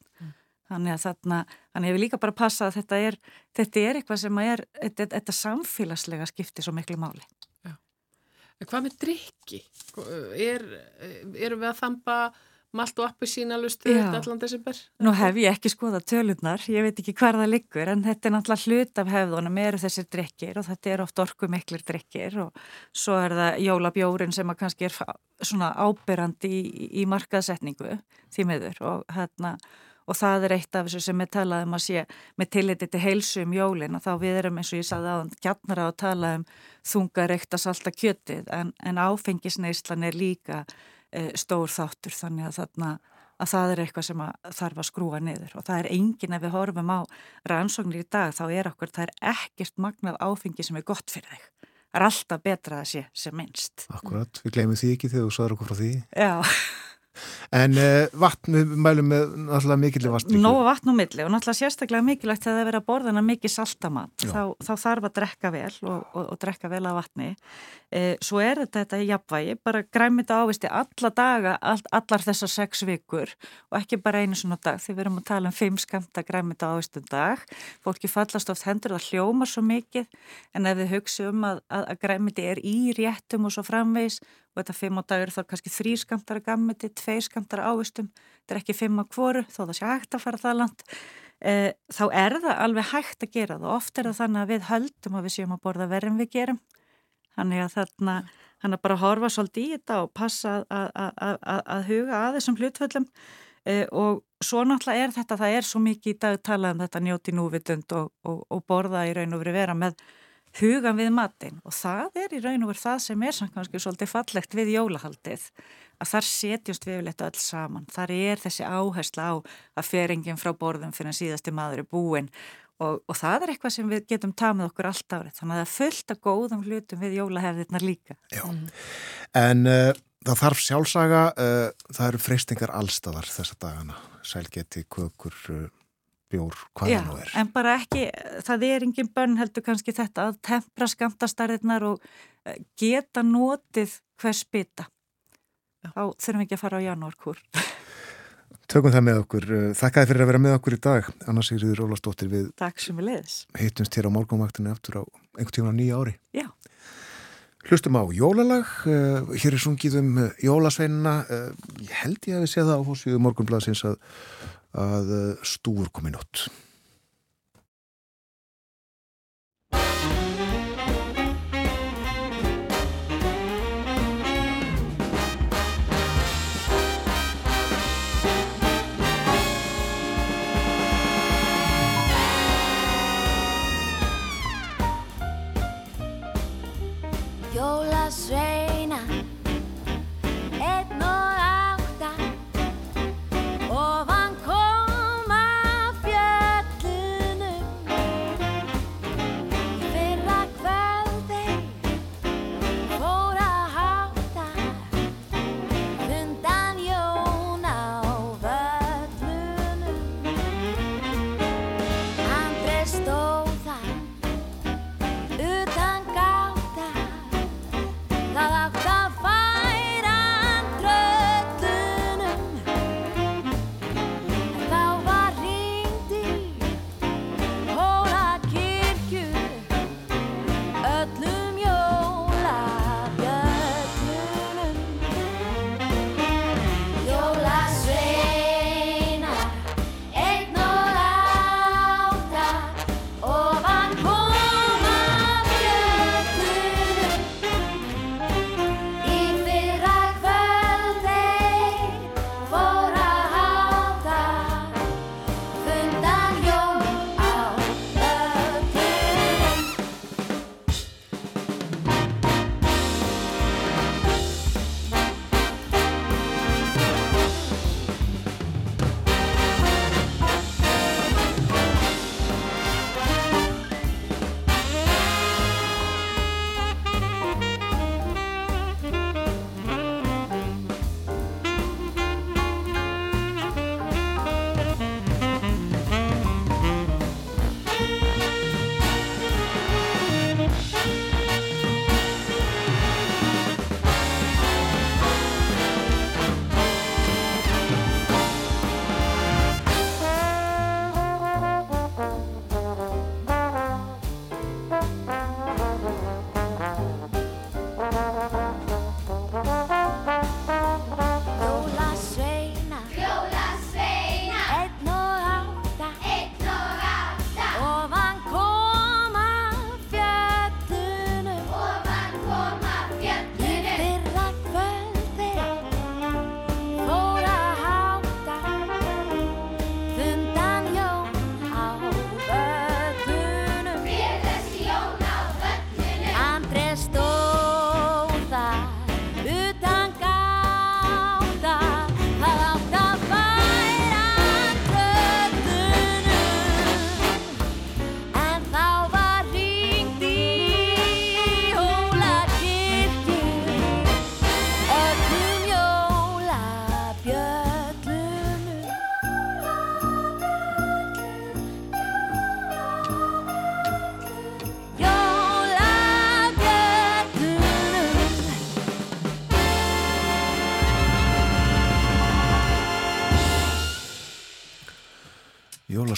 Þannig að þarna, þannig hefur líka bara passað að þetta er, þetta er eitthvað sem er, þetta, þetta samfélagslega skiptir svo miklu máli. En hvað með drikki? Er, erum við að þamba malt og appi sína lustu Já. allan desember? Nú hef ég ekki skoðað tölurnar, ég veit ekki hvar það liggur en þetta er náttúrulega hlut af hefðunum eru þessir drikkir og þetta er oft orku miklir drikkir og svo er það jólabjórin sem að kannski er svona ábyrrandi í, í markaðsetningu því miður og hérna og það er eitt af þessu sem er talað um að sé með tilliti til heilsu um jólin og þá við erum eins og ég sagði aðan gjarnara að tala um þunga reykta salta kjötið en, en áfengisneislan er líka e, stór þáttur þannig að þarna að það er eitthvað sem að þarf að skrúa niður og það er engin ef við horfum á rannsóknir í dag þá er okkur, það er ekkert magnað áfengi sem er gott fyrir þig. Það er alltaf betra að sé sem minnst. Akkurat, við glemum því ekki þegar þú sagður okkur frá því. Já, En uh, vatn, við mælum með náttúrulega mikilvæg vatn. nógu vatn og milli og náttúrulega sérstaklega mikilvægt þegar það er verið að borða hana mikið saltamat Já. þá, þá þarf að drekka vel og, og, og drekka vel af vatni e, svo er þetta þetta í jafnvægi bara græmita ávisti alla daga all, allar þessar sex vikur og ekki bara einu svona dag því við erum að tala um fimm skamta græmita ávistum dag fólki fallast oft hendur það hljómar svo mikið en ef þið hugsi um að, að, að græmiti er í réttum og svo framvegs og þetta fimm á dagur þá er kannski þrý skamtar að gammiti, tveir skamtar ávistum þetta er ekki fimm á kvoru þó það sé hægt að fara það langt. E, þá er það alveg hægt að gera það. Og oft er það þannig að við höldum að við séum að borða verðum við gerum. Þannig að þarna hann að bara horfa svolítið í þetta og passa að, að, að, að, að huga að þessum hlutföllum. E, og svo náttúrulega er þetta, það er svo mikið í dag talað um þetta njóti núvitund og, og, og borða í raun og verið vera með hugan við matinn og það er í raun og verið það sem er kannski svolítið fallegt við jólahaldið að þar setjumst við yfirleitt öll saman. Þar er þessi áhersla á að feringin frá borðum fyrir að síðasti maður er búin og, og það er eitthvað sem við getum tamið okkur allt árið. Þannig að það af góðum hlutum við jólahefðirnar líka. Já, en uh, það þarf sjálfsaga, uh, það eru freystingar allstæðar þessa dagana, sælgeti, kökur, uh, bjór, hvað það nú er. en bara ekki, það er engin bönn heldur kannski þetta að tempra skamtastarðirnar og eh, geta notið hvers bytta. Þá þurfum við ekki að fara á janúarkur. Tökum það með okkur. Uh, Þakkaði fyrir að vera með okkur í dag. Anna Sigriður Ólastóttir við Takk sem við leiðis. hittumst hér á morgunvaktinu eftir á einhvern tíma nýja ári. Já. Hlustum á jólalag, uh, hér er sungið um jólasveinina, ég held ég að við séð það á fórsvíðu morgunblaðsins að, að uh, stúur komin út.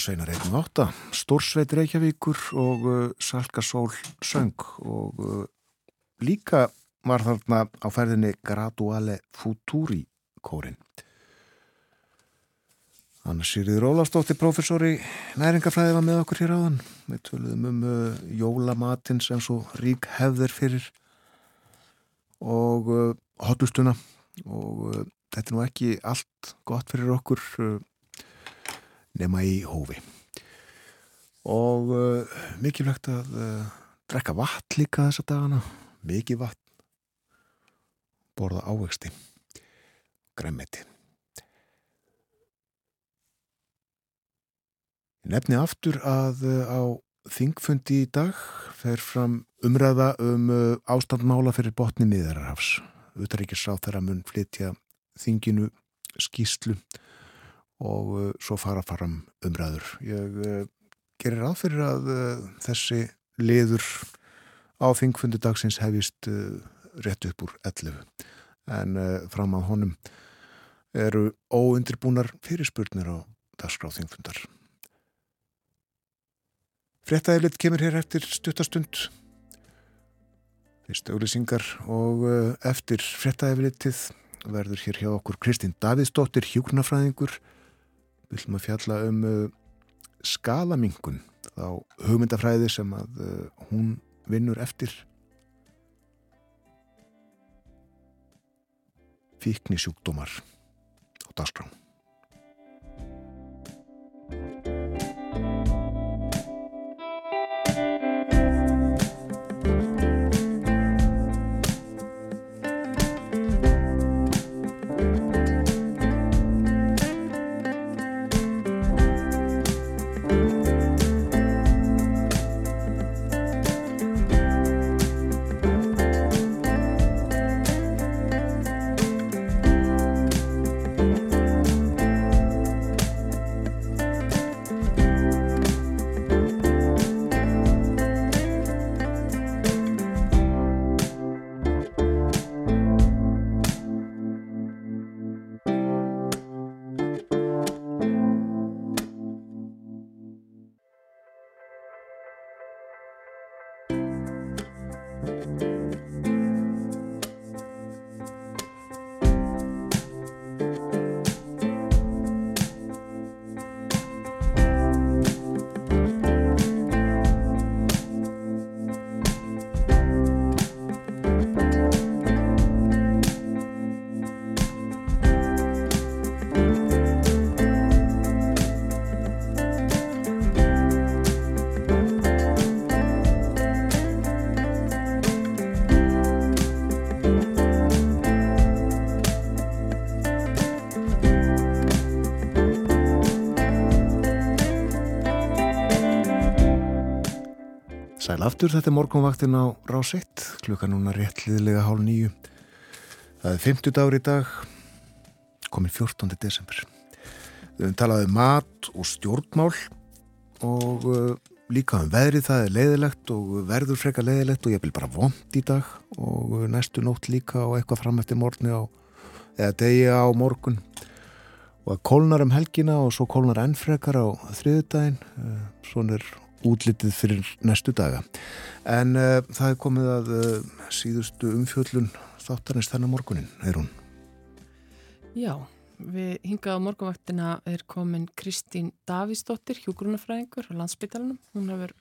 Jólasveinar 1.8, Stórsveit Reykjavíkur og uh, Salkasól söng og uh, líka var þarna á ferðinni Graduale Futuri kórin. Anna Sýriður Ólafsdóttir, professori næringafræði var með okkur hér áðan. Við töluðum um uh, jólamatinn sem svo rík hefðir fyrir og uh, hotlustuna og uh, þetta er nú ekki allt gott fyrir okkur uh, nema í hófi. Og uh, mikilvægt að uh, drekka vatn líka þessa dagana, mikið vatn, borða ávexti, græmiti. Nefni aftur að uh, á þingfundi í dag fer fram umræða um ástandmála fyrir botni miðararhafs. Utaríkisráð þeirra mun flytja þinginu skýslu og uh, svo fara fram umræður. Ég uh, gerir ráð fyrir að uh, þessi liður á þingfundi dagsins hefist rétt upp úr 11 en fram á honum eru óundirbúnar fyrirspurnir á dagskráð þingfundar. Frettæðilegt kemur hér eftir stuttastund fyrst auðlýsingar og eftir frettæðilitið verður hér hjá okkur Kristín Davidsdóttir hjúknafræðingur við ætlum að fjalla um uh, skalamingun þá hugmyndafræði sem að uh, hún vinnur eftir. Fíkni sjúkdómar á dagskrán Sæl aftur, þetta er morgunvaktin á rás 1, klukka núna rétt liðlega hálf nýju. Það er 50 dagur í dag, komin 14. desember. Við höfum talað um mat og stjórnmál og uh, líka um veðrið, það er leiðilegt og verður freka leiðilegt og ég vil bara vond í dag og næstu nótt líka og eitthvað fram eftir morgunni á, eða degi á morgun og að kólnar um helgina og svo kólnar ennfrekar á þriðudaginn, svona er útlitið fyrir næstu daga. En uh, það er komið að uh, síðustu umfjöllun þáttarins þennan morgunin, er hún? Já, við hingað á morgunvaktina er komin Kristín Davísdóttir, hjúgrunafræðingur á landsbytalanum. Hún hefur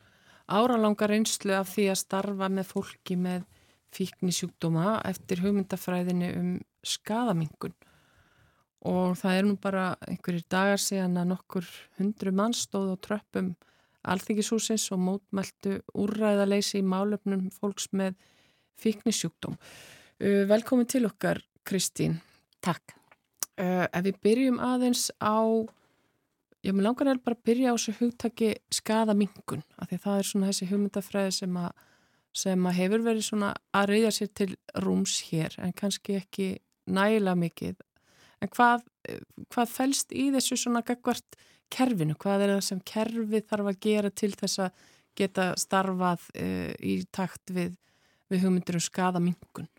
áralanga reynslu af því að starfa með fólki með fíknisjúkdóma eftir hugmyndafræðinu um skadamingun. Og það er nú bara einhverjir dagar síðan að nokkur hundru mann stóð á tröppum alþingishúsins og mótmæltu úrræðaleysi í málefnum fólks með fíknisjúkdóm. Uh, velkomin til okkar, Kristín. Takk. Uh, ef við byrjum aðeins á, ég með langar er bara byrja á þessu hugtaki skadamingun, af því það er svona þessi hugmyndafræði sem að, sem að hefur verið svona að reyðja sér til rúms hér, en kannski ekki nægilega mikið. En hvað, hvað fælst í þessu svona gagvart kerfinu? Hvað er það sem kerfið þarf að gera til þess að geta starfað uh, í takt við, við hugmyndir um skadamingun?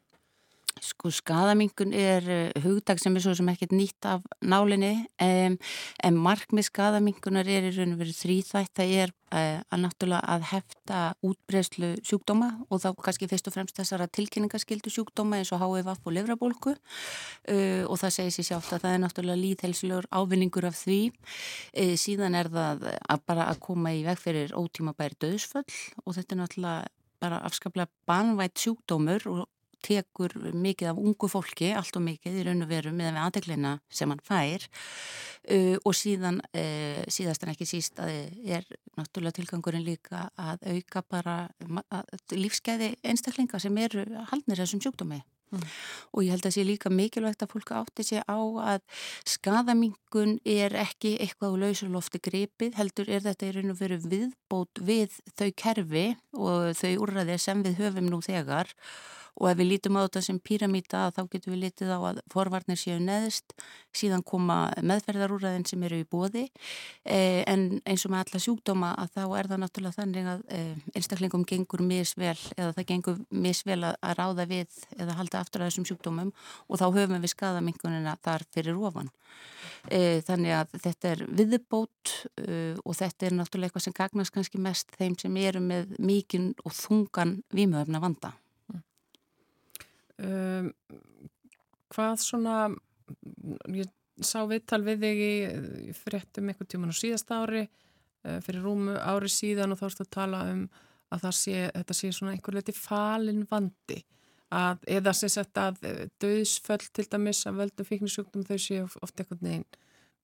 Sko skadamingun er uh, hugdag sem er svo sem ekkert nýtt af nálinni um, en markmið skadamingunar er í raun og verið þrýþætt það er uh, að náttúrulega að hefta útbreyslu sjúkdóma og þá kannski fyrst og fremst þessara tilkynningaskildu sjúkdóma eins og HVV og livrabólku uh, og það segir sér sjátt að það er náttúrulega líðhelsulegur ávinningur af því. Síðan er það að bara að koma í veg fyrir ótíma bæri döðsföll og þetta er náttúrulega bara afskaplega banvætt sjúkdómur og tekur mikið af ungu fólki, allt og mikið í raun og veru með með aðdeglina sem hann fær uh, og síðan uh, síðast en ekki síst að er náttúrulega tilgangurinn líka að auka bara að lífskeiði einstaklinga sem eru haldnir þessum sjúkdómi. Mm. og ég held að sé líka mikilvægt að fólk átti sig á að skadamingun er ekki eitthvað á lausulofti gripið, heldur er þetta í raun og veru viðbót við þau kerfi og þau úrraðir sem við höfum nú þegar og ef við lítum á þetta sem píramíta þá getum við litið á að forvarnir séu neðist, síðan koma meðferðarúræðin sem eru í bóði eh, en eins og með alla sjúkdóma að þá er það náttúrulega þannig að eh, einstaklingum gengur misvel eða það gengur misvel að, ráða við eða halda aftur að þessum sjúkdómum og þá höfum við skadamingunina þar fyrir ofan. Eh, þannig að þetta er viðbót og þetta er náttúrulega eitthvað sem gagnast kannski mest þeim sem eru með mikinn og þungan výmöfna vanda um, hvað svona ég sá viðtal við þig í, í fréttum einhvern tíman á síðast ári uh, fyrir rúmu ári síðan og þá erstu að tala um að sé, þetta sé svona einhver leiti falin vandi. Að, eða sem sagt að uh, döðsföll til dæmis að völdum fíknisjúktum þau séu ofta einhvern veginn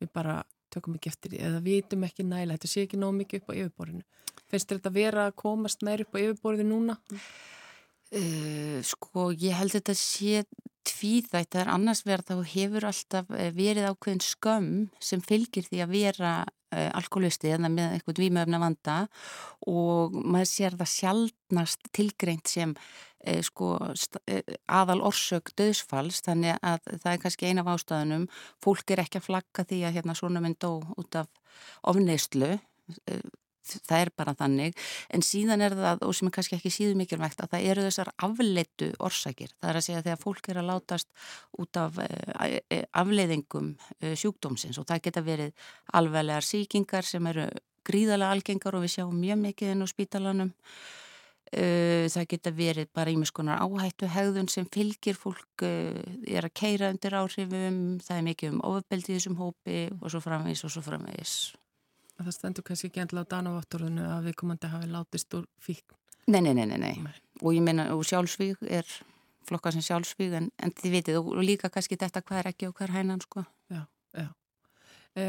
við bara tökum ekki eftir því eða vitum ekki næla, þetta sé ekki nóg mikið upp á yfirborðinu. Finnst þetta vera að komast meir upp á yfirborðinu núna? Uh, sko, ég held þetta sé tvíþætt, það er annars verð þá hefur alltaf eh, verið ákveðin skömm sem fylgir því að vera uh, alkoholisti eða með eitthvað dvímöfna vanda og maður sér það sjálfnast tilgreint sem uh, sko, aðal orsök döðsfalls, þannig að það er kannski eina af ástæðunum, fólk er ekki að flagga því að hérna svona mynd dó út af ofneistlu það er bara þannig, en síðan er það og sem er kannski ekki síðu mikilvægt að það eru þessar afleitu orsakir. Það er að segja þegar fólk er að látast út af eh, eh, afleiðingum eh, sjúkdómsins. Og það geta verið alveglegar síkingar sem eru gríðarlega algengar og við sjáum mjög mikið inn á spítalanum. Það geta verið bara ímiskonar áhættu hegðun sem fylgir fólk er að keira undir áhrifum. Það er mikið um ofabeldi þessum hópi og svo framvegis og svo framvegis að það stendur kannski ekki endla á danavátturðinu að við komandi hafi látist úr fíkn. Nei, nei, nei, nei, nei. og ég meina, og sjálfsvíg er flokka sem sjálfsvíg, en, en þið vitið, og líka kannski þetta hvað er ekki og hvað er hægnan, sko. Já, já. E,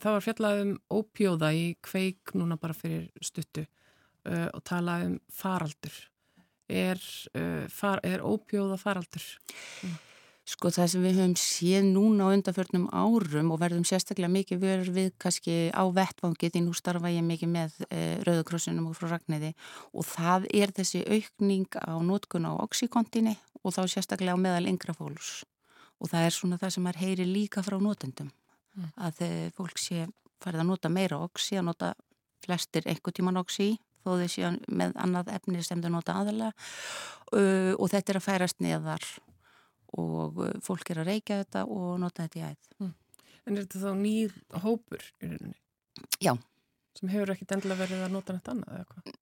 það var fjallað um ópjóða í kveik núna bara fyrir stuttu e, og talað um faraldur. Er, e, far, er ópjóða faraldur? Mm. Sko það sem við höfum séð núna á undanförnum árum og verðum sérstaklega mikið verið við kannski á vettvangi því nú starfa ég mikið með e, eh, Rauðakrossunum og frá Ragnæði og það er þessi aukning á nótkun á oxykontinni og þá sérstaklega á meðal yngra fólks. Og það er svona það sem er heyri líka frá nótendum mm. að þegar fólk sé farið að nota meira oxy, að nota flestir einhver tíman oxy þó þau séu með annað efni sem þau nota aðalega uh, og þetta er að færast neðar og uh, fólk er að reykja þetta og nota þetta í æð. Mm. En er þetta þá nýr hópur í rauninni? Já. Sem hefur ekkit endilega verið að nota þetta annað eða hvað?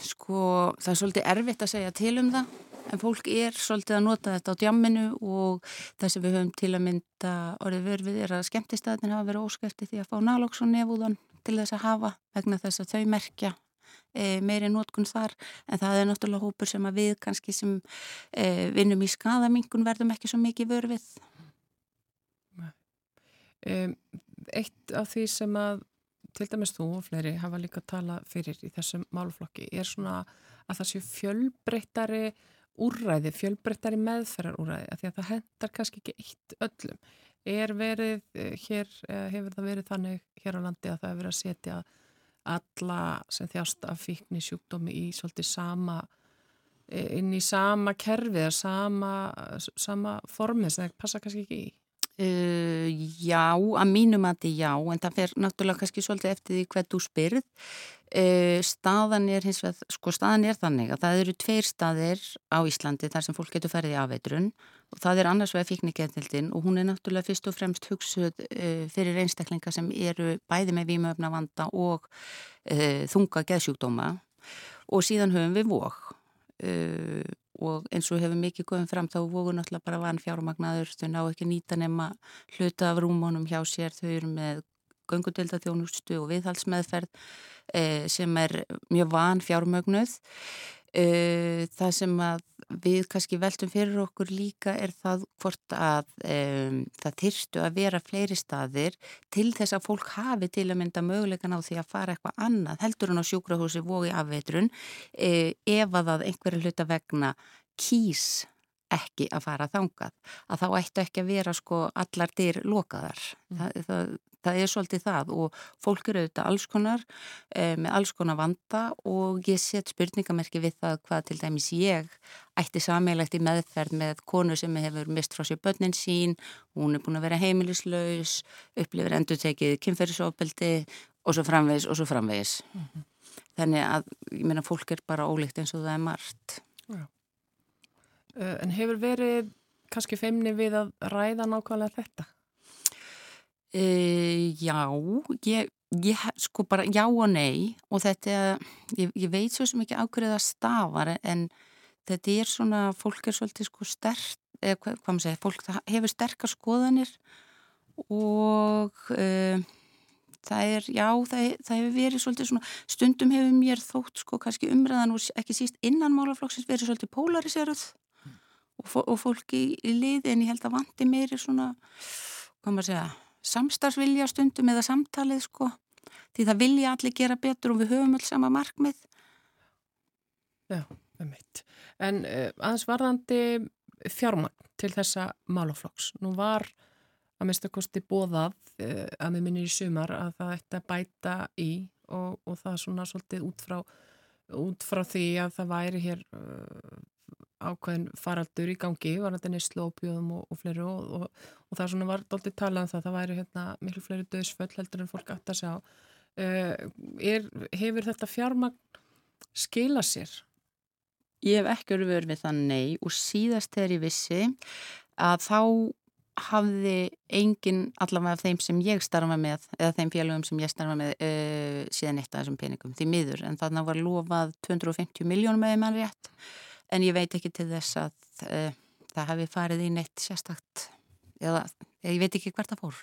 Sko það er svolítið erfitt að segja til um það en fólk er svolítið að nota þetta á djamminu og það sem við höfum til að mynda orðið verfið er að skemmtistæðin hafa verið óskæfti því að fá nálóks og nefúðan til þess að hafa vegna þess að þau merkja e, meiri nótkun þar. En það er náttúrulega hópur sem að við kannski sem e, vinnum í skadamingun verðum ekki svo mikið vörfið Eitt af því sem að til dæmis þú og fleiri hafa líka að tala fyrir í þessum málflokki er svona að það séu fjölbreyttari úrræði, fjölbreyttari meðferðar úrræði, af því að það hendar kannski ekki eitt öllum. Er verið hér, hefur það verið þannig hér á landi að það hefur verið að setja alla sem þjást af fíkni sjúkdómi í svolítið sama e, inn í sama kerfið sama, sama formið sem það passa kannski ekki í Uh, já, að mínum að þetta já, en það fer náttúrulega kannski svolítið eftir því hvað þú spyrð. Uh, staðan er hins vegar, sko staðan er þannig að það eru tveir staðir á Íslandi þar sem fólk getur ferðið afveitrun og það er annars vegar fíkniketildin og hún er náttúrulega fyrst og fremst hugsuð uh, fyrir einstaklingar sem eru bæði með výmöfna vanda og þunga geðsjúkdóma og síðan höfum við vok og eins og hefur mikið góðum fram þá voru náttúrulega bara vann fjármagnaður þau ná ekki nýta nema hluta af rúmónum hjá sér, þau eru með göngudeldaþjónustu og viðhalsmeðferð eh, sem er mjög van fjármögnuð Uh, það sem við kannski veltum fyrir okkur líka er það hvort að um, það þyrstu að vera fleiri staðir til þess að fólk hafi til að mynda mögulegan á því að fara eitthvað annað heldur hann á sjúkrahúsi vogi afveitrun uh, ef að einhverju hluta vegna kýs ekki að fara þangað að þá ættu ekki að vera sko allar dyr lokaðar mm. það, það, það er svolítið það og fólk eru auðvitað alls konar eh, með alls konar vanda og ég set spurningamerki við það hvað til dæmis ég ætti sameilagt í meðferð með konu sem hefur mist frá sér börnin sín, hún er búin að vera heimilislaus, upplifir endur tekið kynferðisofbeldi og svo framvegis og svo framvegis. Mm -hmm. Þannig að, ég meina, fólk er bara ólíkt eins og það er margt. Já. Uh, en hefur verið kannski feimni við að ræða nákvæmlega þetta? Uh, já, ég, ég sko bara já og nei. Og þetta, ég, ég veit svo sem ekki ákveðið að stafar en þetta er svona, fólk er svolítið sko stert, eða hvað, hvað maður segir, fólk hefur sterkar skoðanir. Og uh, það er, já, það, það hefur verið svolítið svona, stundum hefur mér þótt sko kannski umræðan og ekki síst innan málaflokksins verið svolítið polariseruð og, og fólk í, í liði en ég held að vandi meiri svona, segja, samstagsvilja stundum eða samtalið sko. Því það vilja allir gera betur og við höfum alls sama markmið. Já, það meitt En uh, aðeins varðandi fjármagn til þessa málaflokks. Nú var að minnstakosti bóðað uh, að með minnir í sumar að það ætti að bæta í og, og það er svona svolítið út frá út frá því að það væri hér uh, ákveðin faraldur í gangi, var þetta neyslu óbjóðum og, og fleiri og, og, og það svona var doldið talað um það, það væri hérna miklu fleiri döðsföll heldur en fólk átt að sjá. Er, hefur þetta fjármagn skila sér? Ég hef ekki verið við það nei og síðast þegar ég vissi að þá hafði engin allavega af þeim sem ég starfa með eða þeim félagum sem ég starfa með uh, síðan eitt af þessum peningum því miður en þannig var lofað 250 miljónum eða mann rétt en ég veit ekki til þess að uh, það hefði farið í neitt sérstakt eða ég veit ekki hvert það fór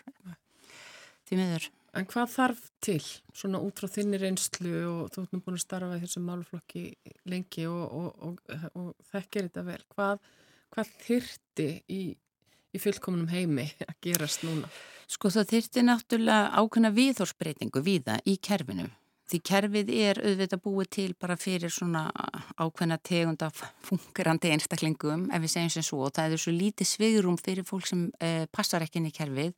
því miður. En hvað þarf til svona út frá þinni reynslu og þú ert nú búin að starfa í þessum málflokki lengi og, og, og, og þekkir þetta vel. Hvað, hvað þyrti í, í fullkomunum heimi að gerast núna? Sko það þyrti náttúrulega ákveðna viðhorsbreytingu viða í kerfinu Því kerfið er auðvitað búið til bara fyrir svona ákveðna tegund af fungerandi einstaklingum ef við segjum sem svo. Og það er svo lítið svigurum fyrir fólk sem eh, passar ekki inn í kerfið.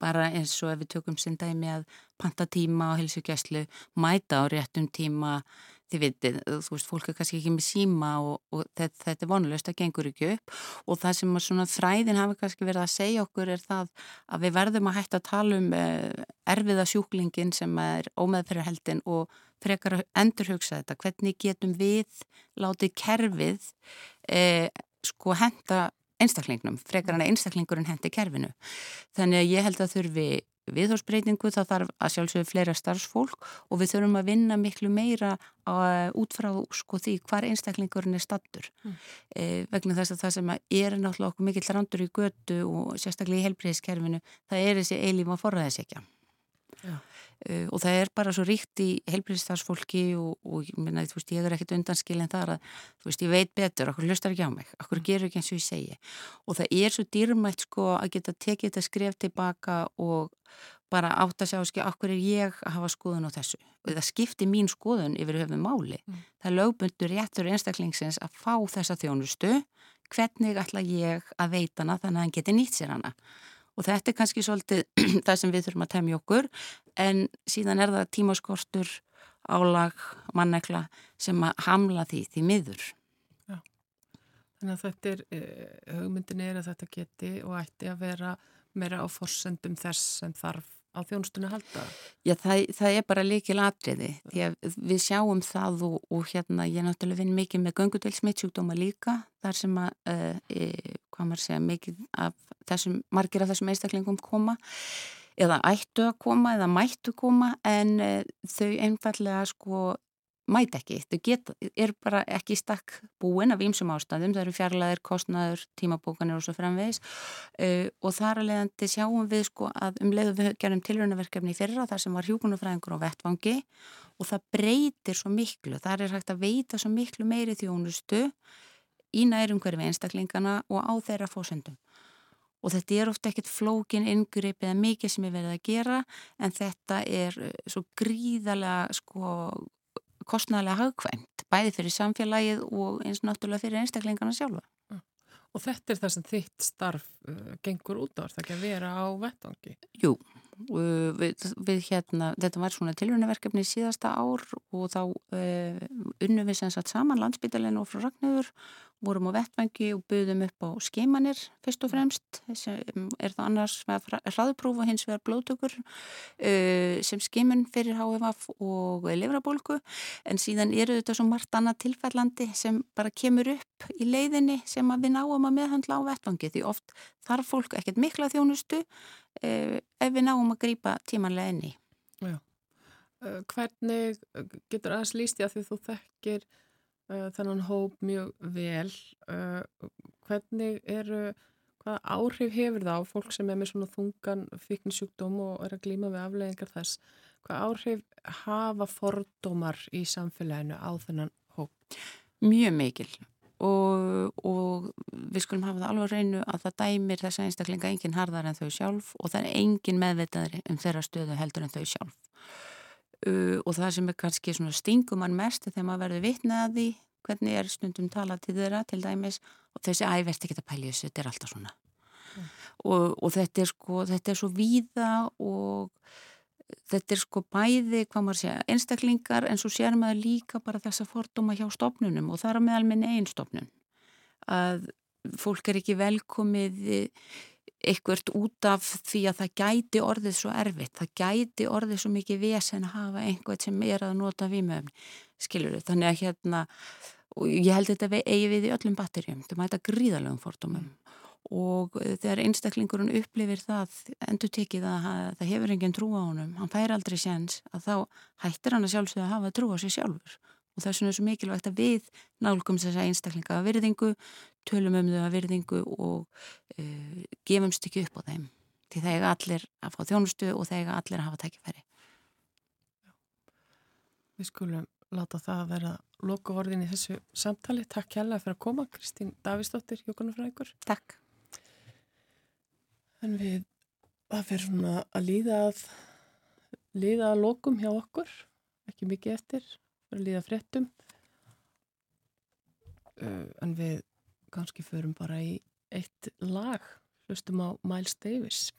Bara eins og ef við tökum sem dæmi að panta tíma á helsugjæslu, mæta á réttum tíma, þið vitið, þú veist, fólk er kannski ekki með síma og, og þetta, þetta er vonulegst, það gengur ekki upp og það sem svona þræðin hafi kannski verið að segja okkur er það að við verðum að hætta að tala um eh, erfiða sjúklingin sem er ómeðferðarheldin og frekar að endurhugsa þetta, hvernig getum við látið kerfið eh, sko henda einstaklingnum, frekar hann að einstaklingurinn hendi kerfinu. Þannig að ég held að þurfi viðhórsbreytingu þá þarf að sjálfsögðu fleira starfsfólk og við þurfum að vinna miklu meira á, út frá sko, því hvar einstaklingurinn er stattur mm. e, vegna þess að það sem er náttúrulega okkur mikill randur í götu og sérstaklega í helbreyðiskerfinu það er þessi eilíma forræðisekja uh, og það er bara svo ríkt í heilbríðstafsfólki og, og minna, veist, ég er ekkert undanskilin þar að veist, ég veit betur, okkur hlustar ekki á mig okkur gerur ekki eins og ég segi. Og það er svo dýrmætt sko að geta tekið þetta skref tilbaka og bara átt að sjá ekki okkur er ég að hafa skoðun á þessu? Og það skipti mín skoðun yfir höfum máli. Mm. það er lögbundur réttur einstaklingsins að fá þessa þjónustu. Hvernig ætla ég að veita hana þannig að hann geti nýtt sér hana og þetta er kannski svolítið það sem við þurfum að temja okkur en síðan er það tímaskortur álag, mannekla sem að hamla því því miður Já. Þannig að þetta er uh, hugmyndin er að þetta geti og ætti að vera meira á forsendum þess sem þarf á þjónustunni halda? Já, það, það er bara líkil atriði að við sjáum það og, og hérna ég náttúrulega vinn mikið með göngudelsmittsjúkdóma líka þar sem að, uh, e, hvað maður segja, mikið af þessum, margir af þessum einstaklingum koma eða ættu að koma eða mættu koma en uh, þau einfallega sko mæta ekki, þau geta, er bara ekki stakk búin af ýmsum ástæðum, það eru fjarlæðir, kostnaður, tímabókanir og svo fremvegis uh, og þar að leiðandi sjáum við sko að um leiðu við gerum tilrönaverkefni fyrra þar sem var hjúkunufræðingur á vettvangi og það breytir svo miklu, þar er hægt að veita svo miklu meiri þjónustu í nærum hverfi einstaklingana og á þeirra fósendum og þetta er ofta ekkert flókin yngripp eða mikið sem er verið að gera en þetta er svo gríðarlega sko kostnæðilega hagkvæmt, bæði fyrir samfélagið og eins náttúrulega fyrir einstaklingarna sjálfa. Og þetta er það sem þitt starf uh, gengur út á, það ekki að vera á vettangi? Jú, við, við hérna, þetta var svona tilhörnaverkefni síðasta ár og þá uh, unnum við sem sagt saman landsbytalinn og frá Ragnöður vorum á vettvangi og buðum upp á skeimanir fyrst og fremst sem er það annars hraðupróf og hins vegar blótökur uh, sem skeimun fyrir HFF og livrabólku en síðan eru þetta svo margt annað tilfællandi sem bara kemur upp í leiðinni sem við náum að meðhandla á vettvangi því oft þarf fólk ekkert mikla þjónustu ef við náum að grýpa tímanlega enni. Já. Uh, hvernig getur aðeins líst ég að því þú þekkir uh, þennan hóp mjög vel. Uh, hvernig eru, hvaða áhrif hefur það á fólk sem er með svona þungan fíknisjúkdóm og er að glýma við afleggingar þess? Hvaða áhrif hafa fordómar í samfélaginu á þennan hóp? Mjög mikil. Og, og við skulum hafa það alveg reynu að það dæmir þessa einstaklinga enginn harðar en þau sjálf og það er enginn meðvitaðri um þeirra stöðu heldur en þau sjálf uh, og það sem er kannski svona stingumann mest þegar maður verður vitnað að því hvernig er stundum talað til þeirra til dæmis og þessi æverst ekki að pælja þessu, þetta er alltaf svona mm. og, og þetta er sko þetta er svo víða og þetta er sko bæði, hvað maður segja, einstaklingar en svo sér maður líka bara þessa fordóma hjá stopnunum og það er meðal minn einn stopnun að fólk er ekki velkomið eitthvað út af því að það gæti orðið svo erfitt, það gæti orðið svo mikið vesen að hafa einhvern sem er að nota výmöfni, skilur þau, þannig að hérna, og ég held þetta eigi við í öllum batterjum, það mæta gríðalegum fordómum og þegar einstaklingurinn upplifir það, endur tekið að það hefur enginn trú á honum, hann fær aldrei séns að þá hættir hann að sjálfsögða að hafa trú á sig sjálfur og það er svona svo mikilvægt að við nálgum þessa einstaklinga að virðingu, tölum um þau að virðingu og uh, gefumst ekki upp á þeim því það eiga allir að fá þjónustu og eiga allir að hafa tækifæri. Við skulum láta það að vera loku orðin í þessu samtali. Takk hjálpa fyrir að koma, Kristín Davísdóttir, Jókunarfræðingur. Takk. En við, það fyrir svona að líða að líða að lokum hjá okkur, ekki mikið eftir fyrir að líða fréttum. Uh, en við kannski förum bara í eitt lag. Hlustum á Miles Davis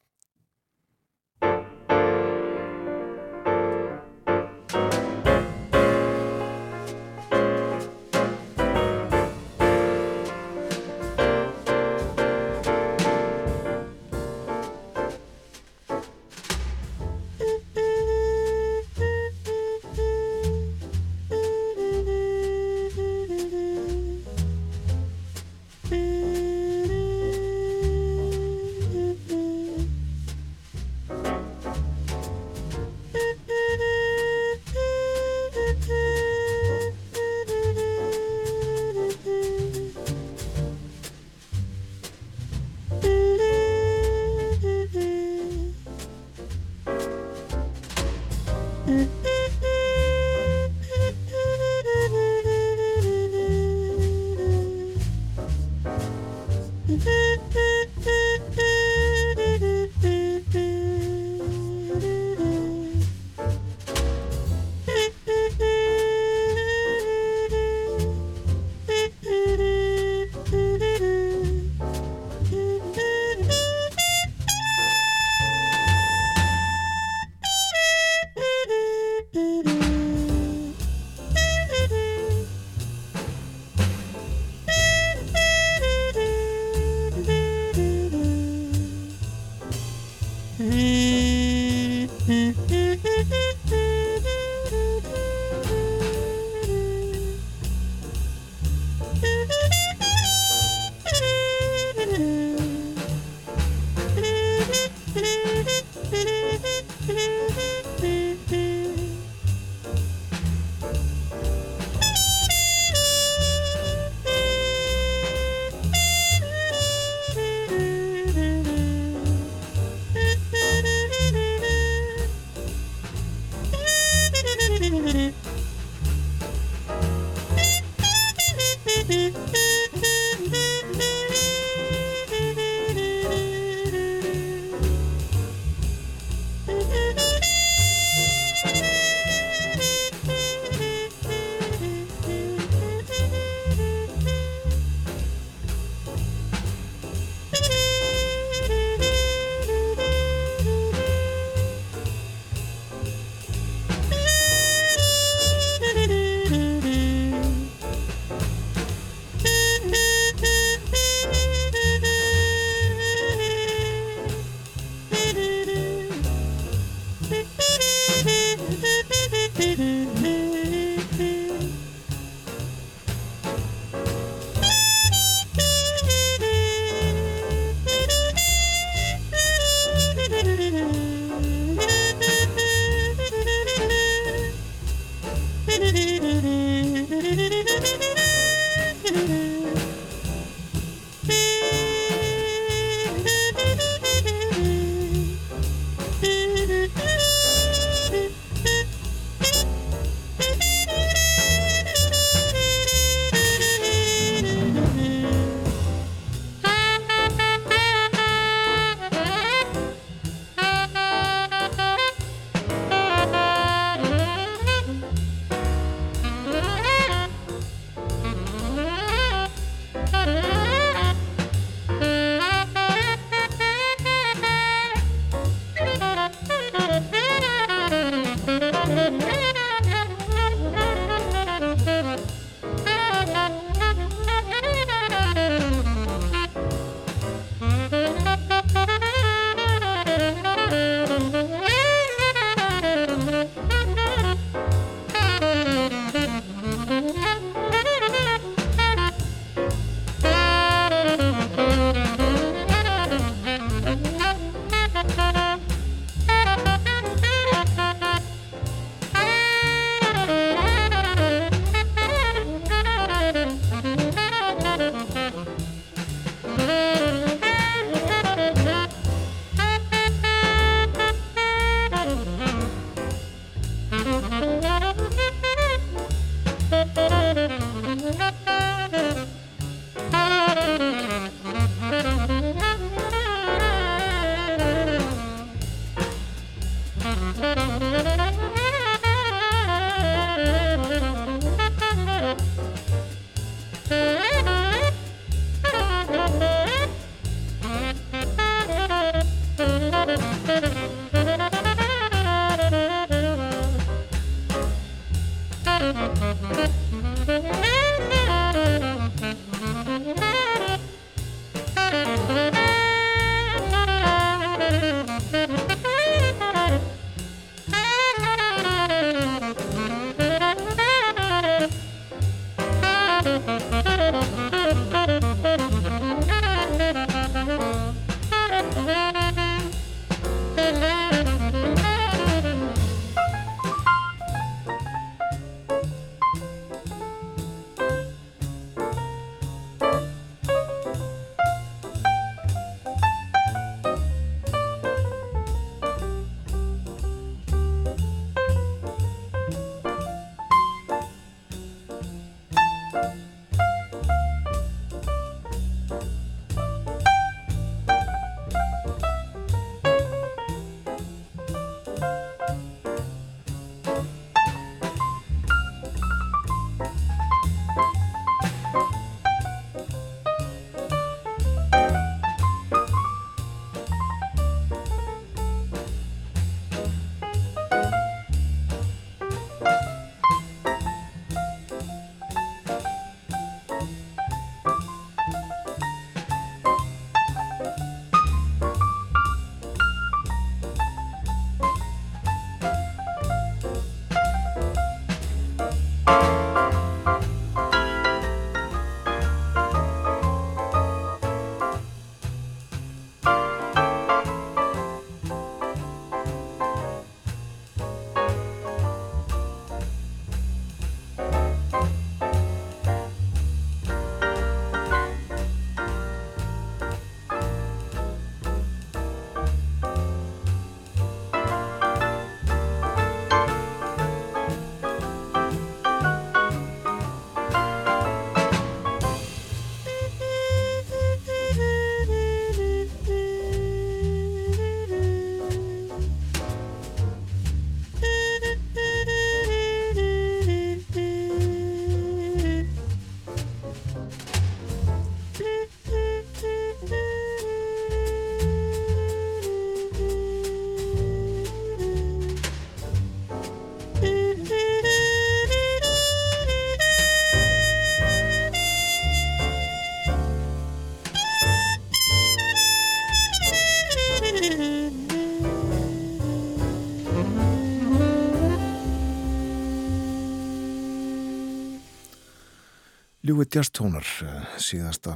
Ljúi Djastónar eh, síðasta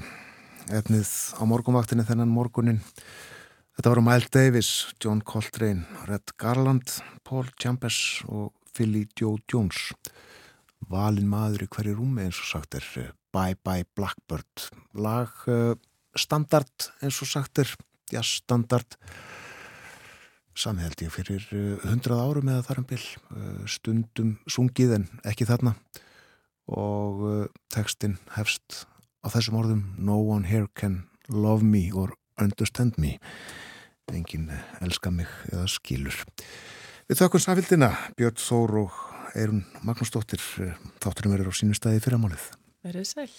efnið á morgunvaktinni þennan morgunin. Þetta voru Miles Davis, John Coltrane, Red Garland, Paul Chambers og Philly Joe Jones. Valin maður í hverju rúmi eins og sagt er eh, Bye Bye Blackbird. Lag uh, standard eins og sagt er, jazzstandard. Samheld ég fyrir hundrað árum eða þar um byll. Stundum sungið en ekki þarna og uh, textin hefst á þessum orðum No one here can love me or understand me. Engin elska mig eða skilur. Við þakkum safildina Björn Þór og Eirun Magnúsdóttir þátturum verður á sínu staði fyrramálið. Verðið sæl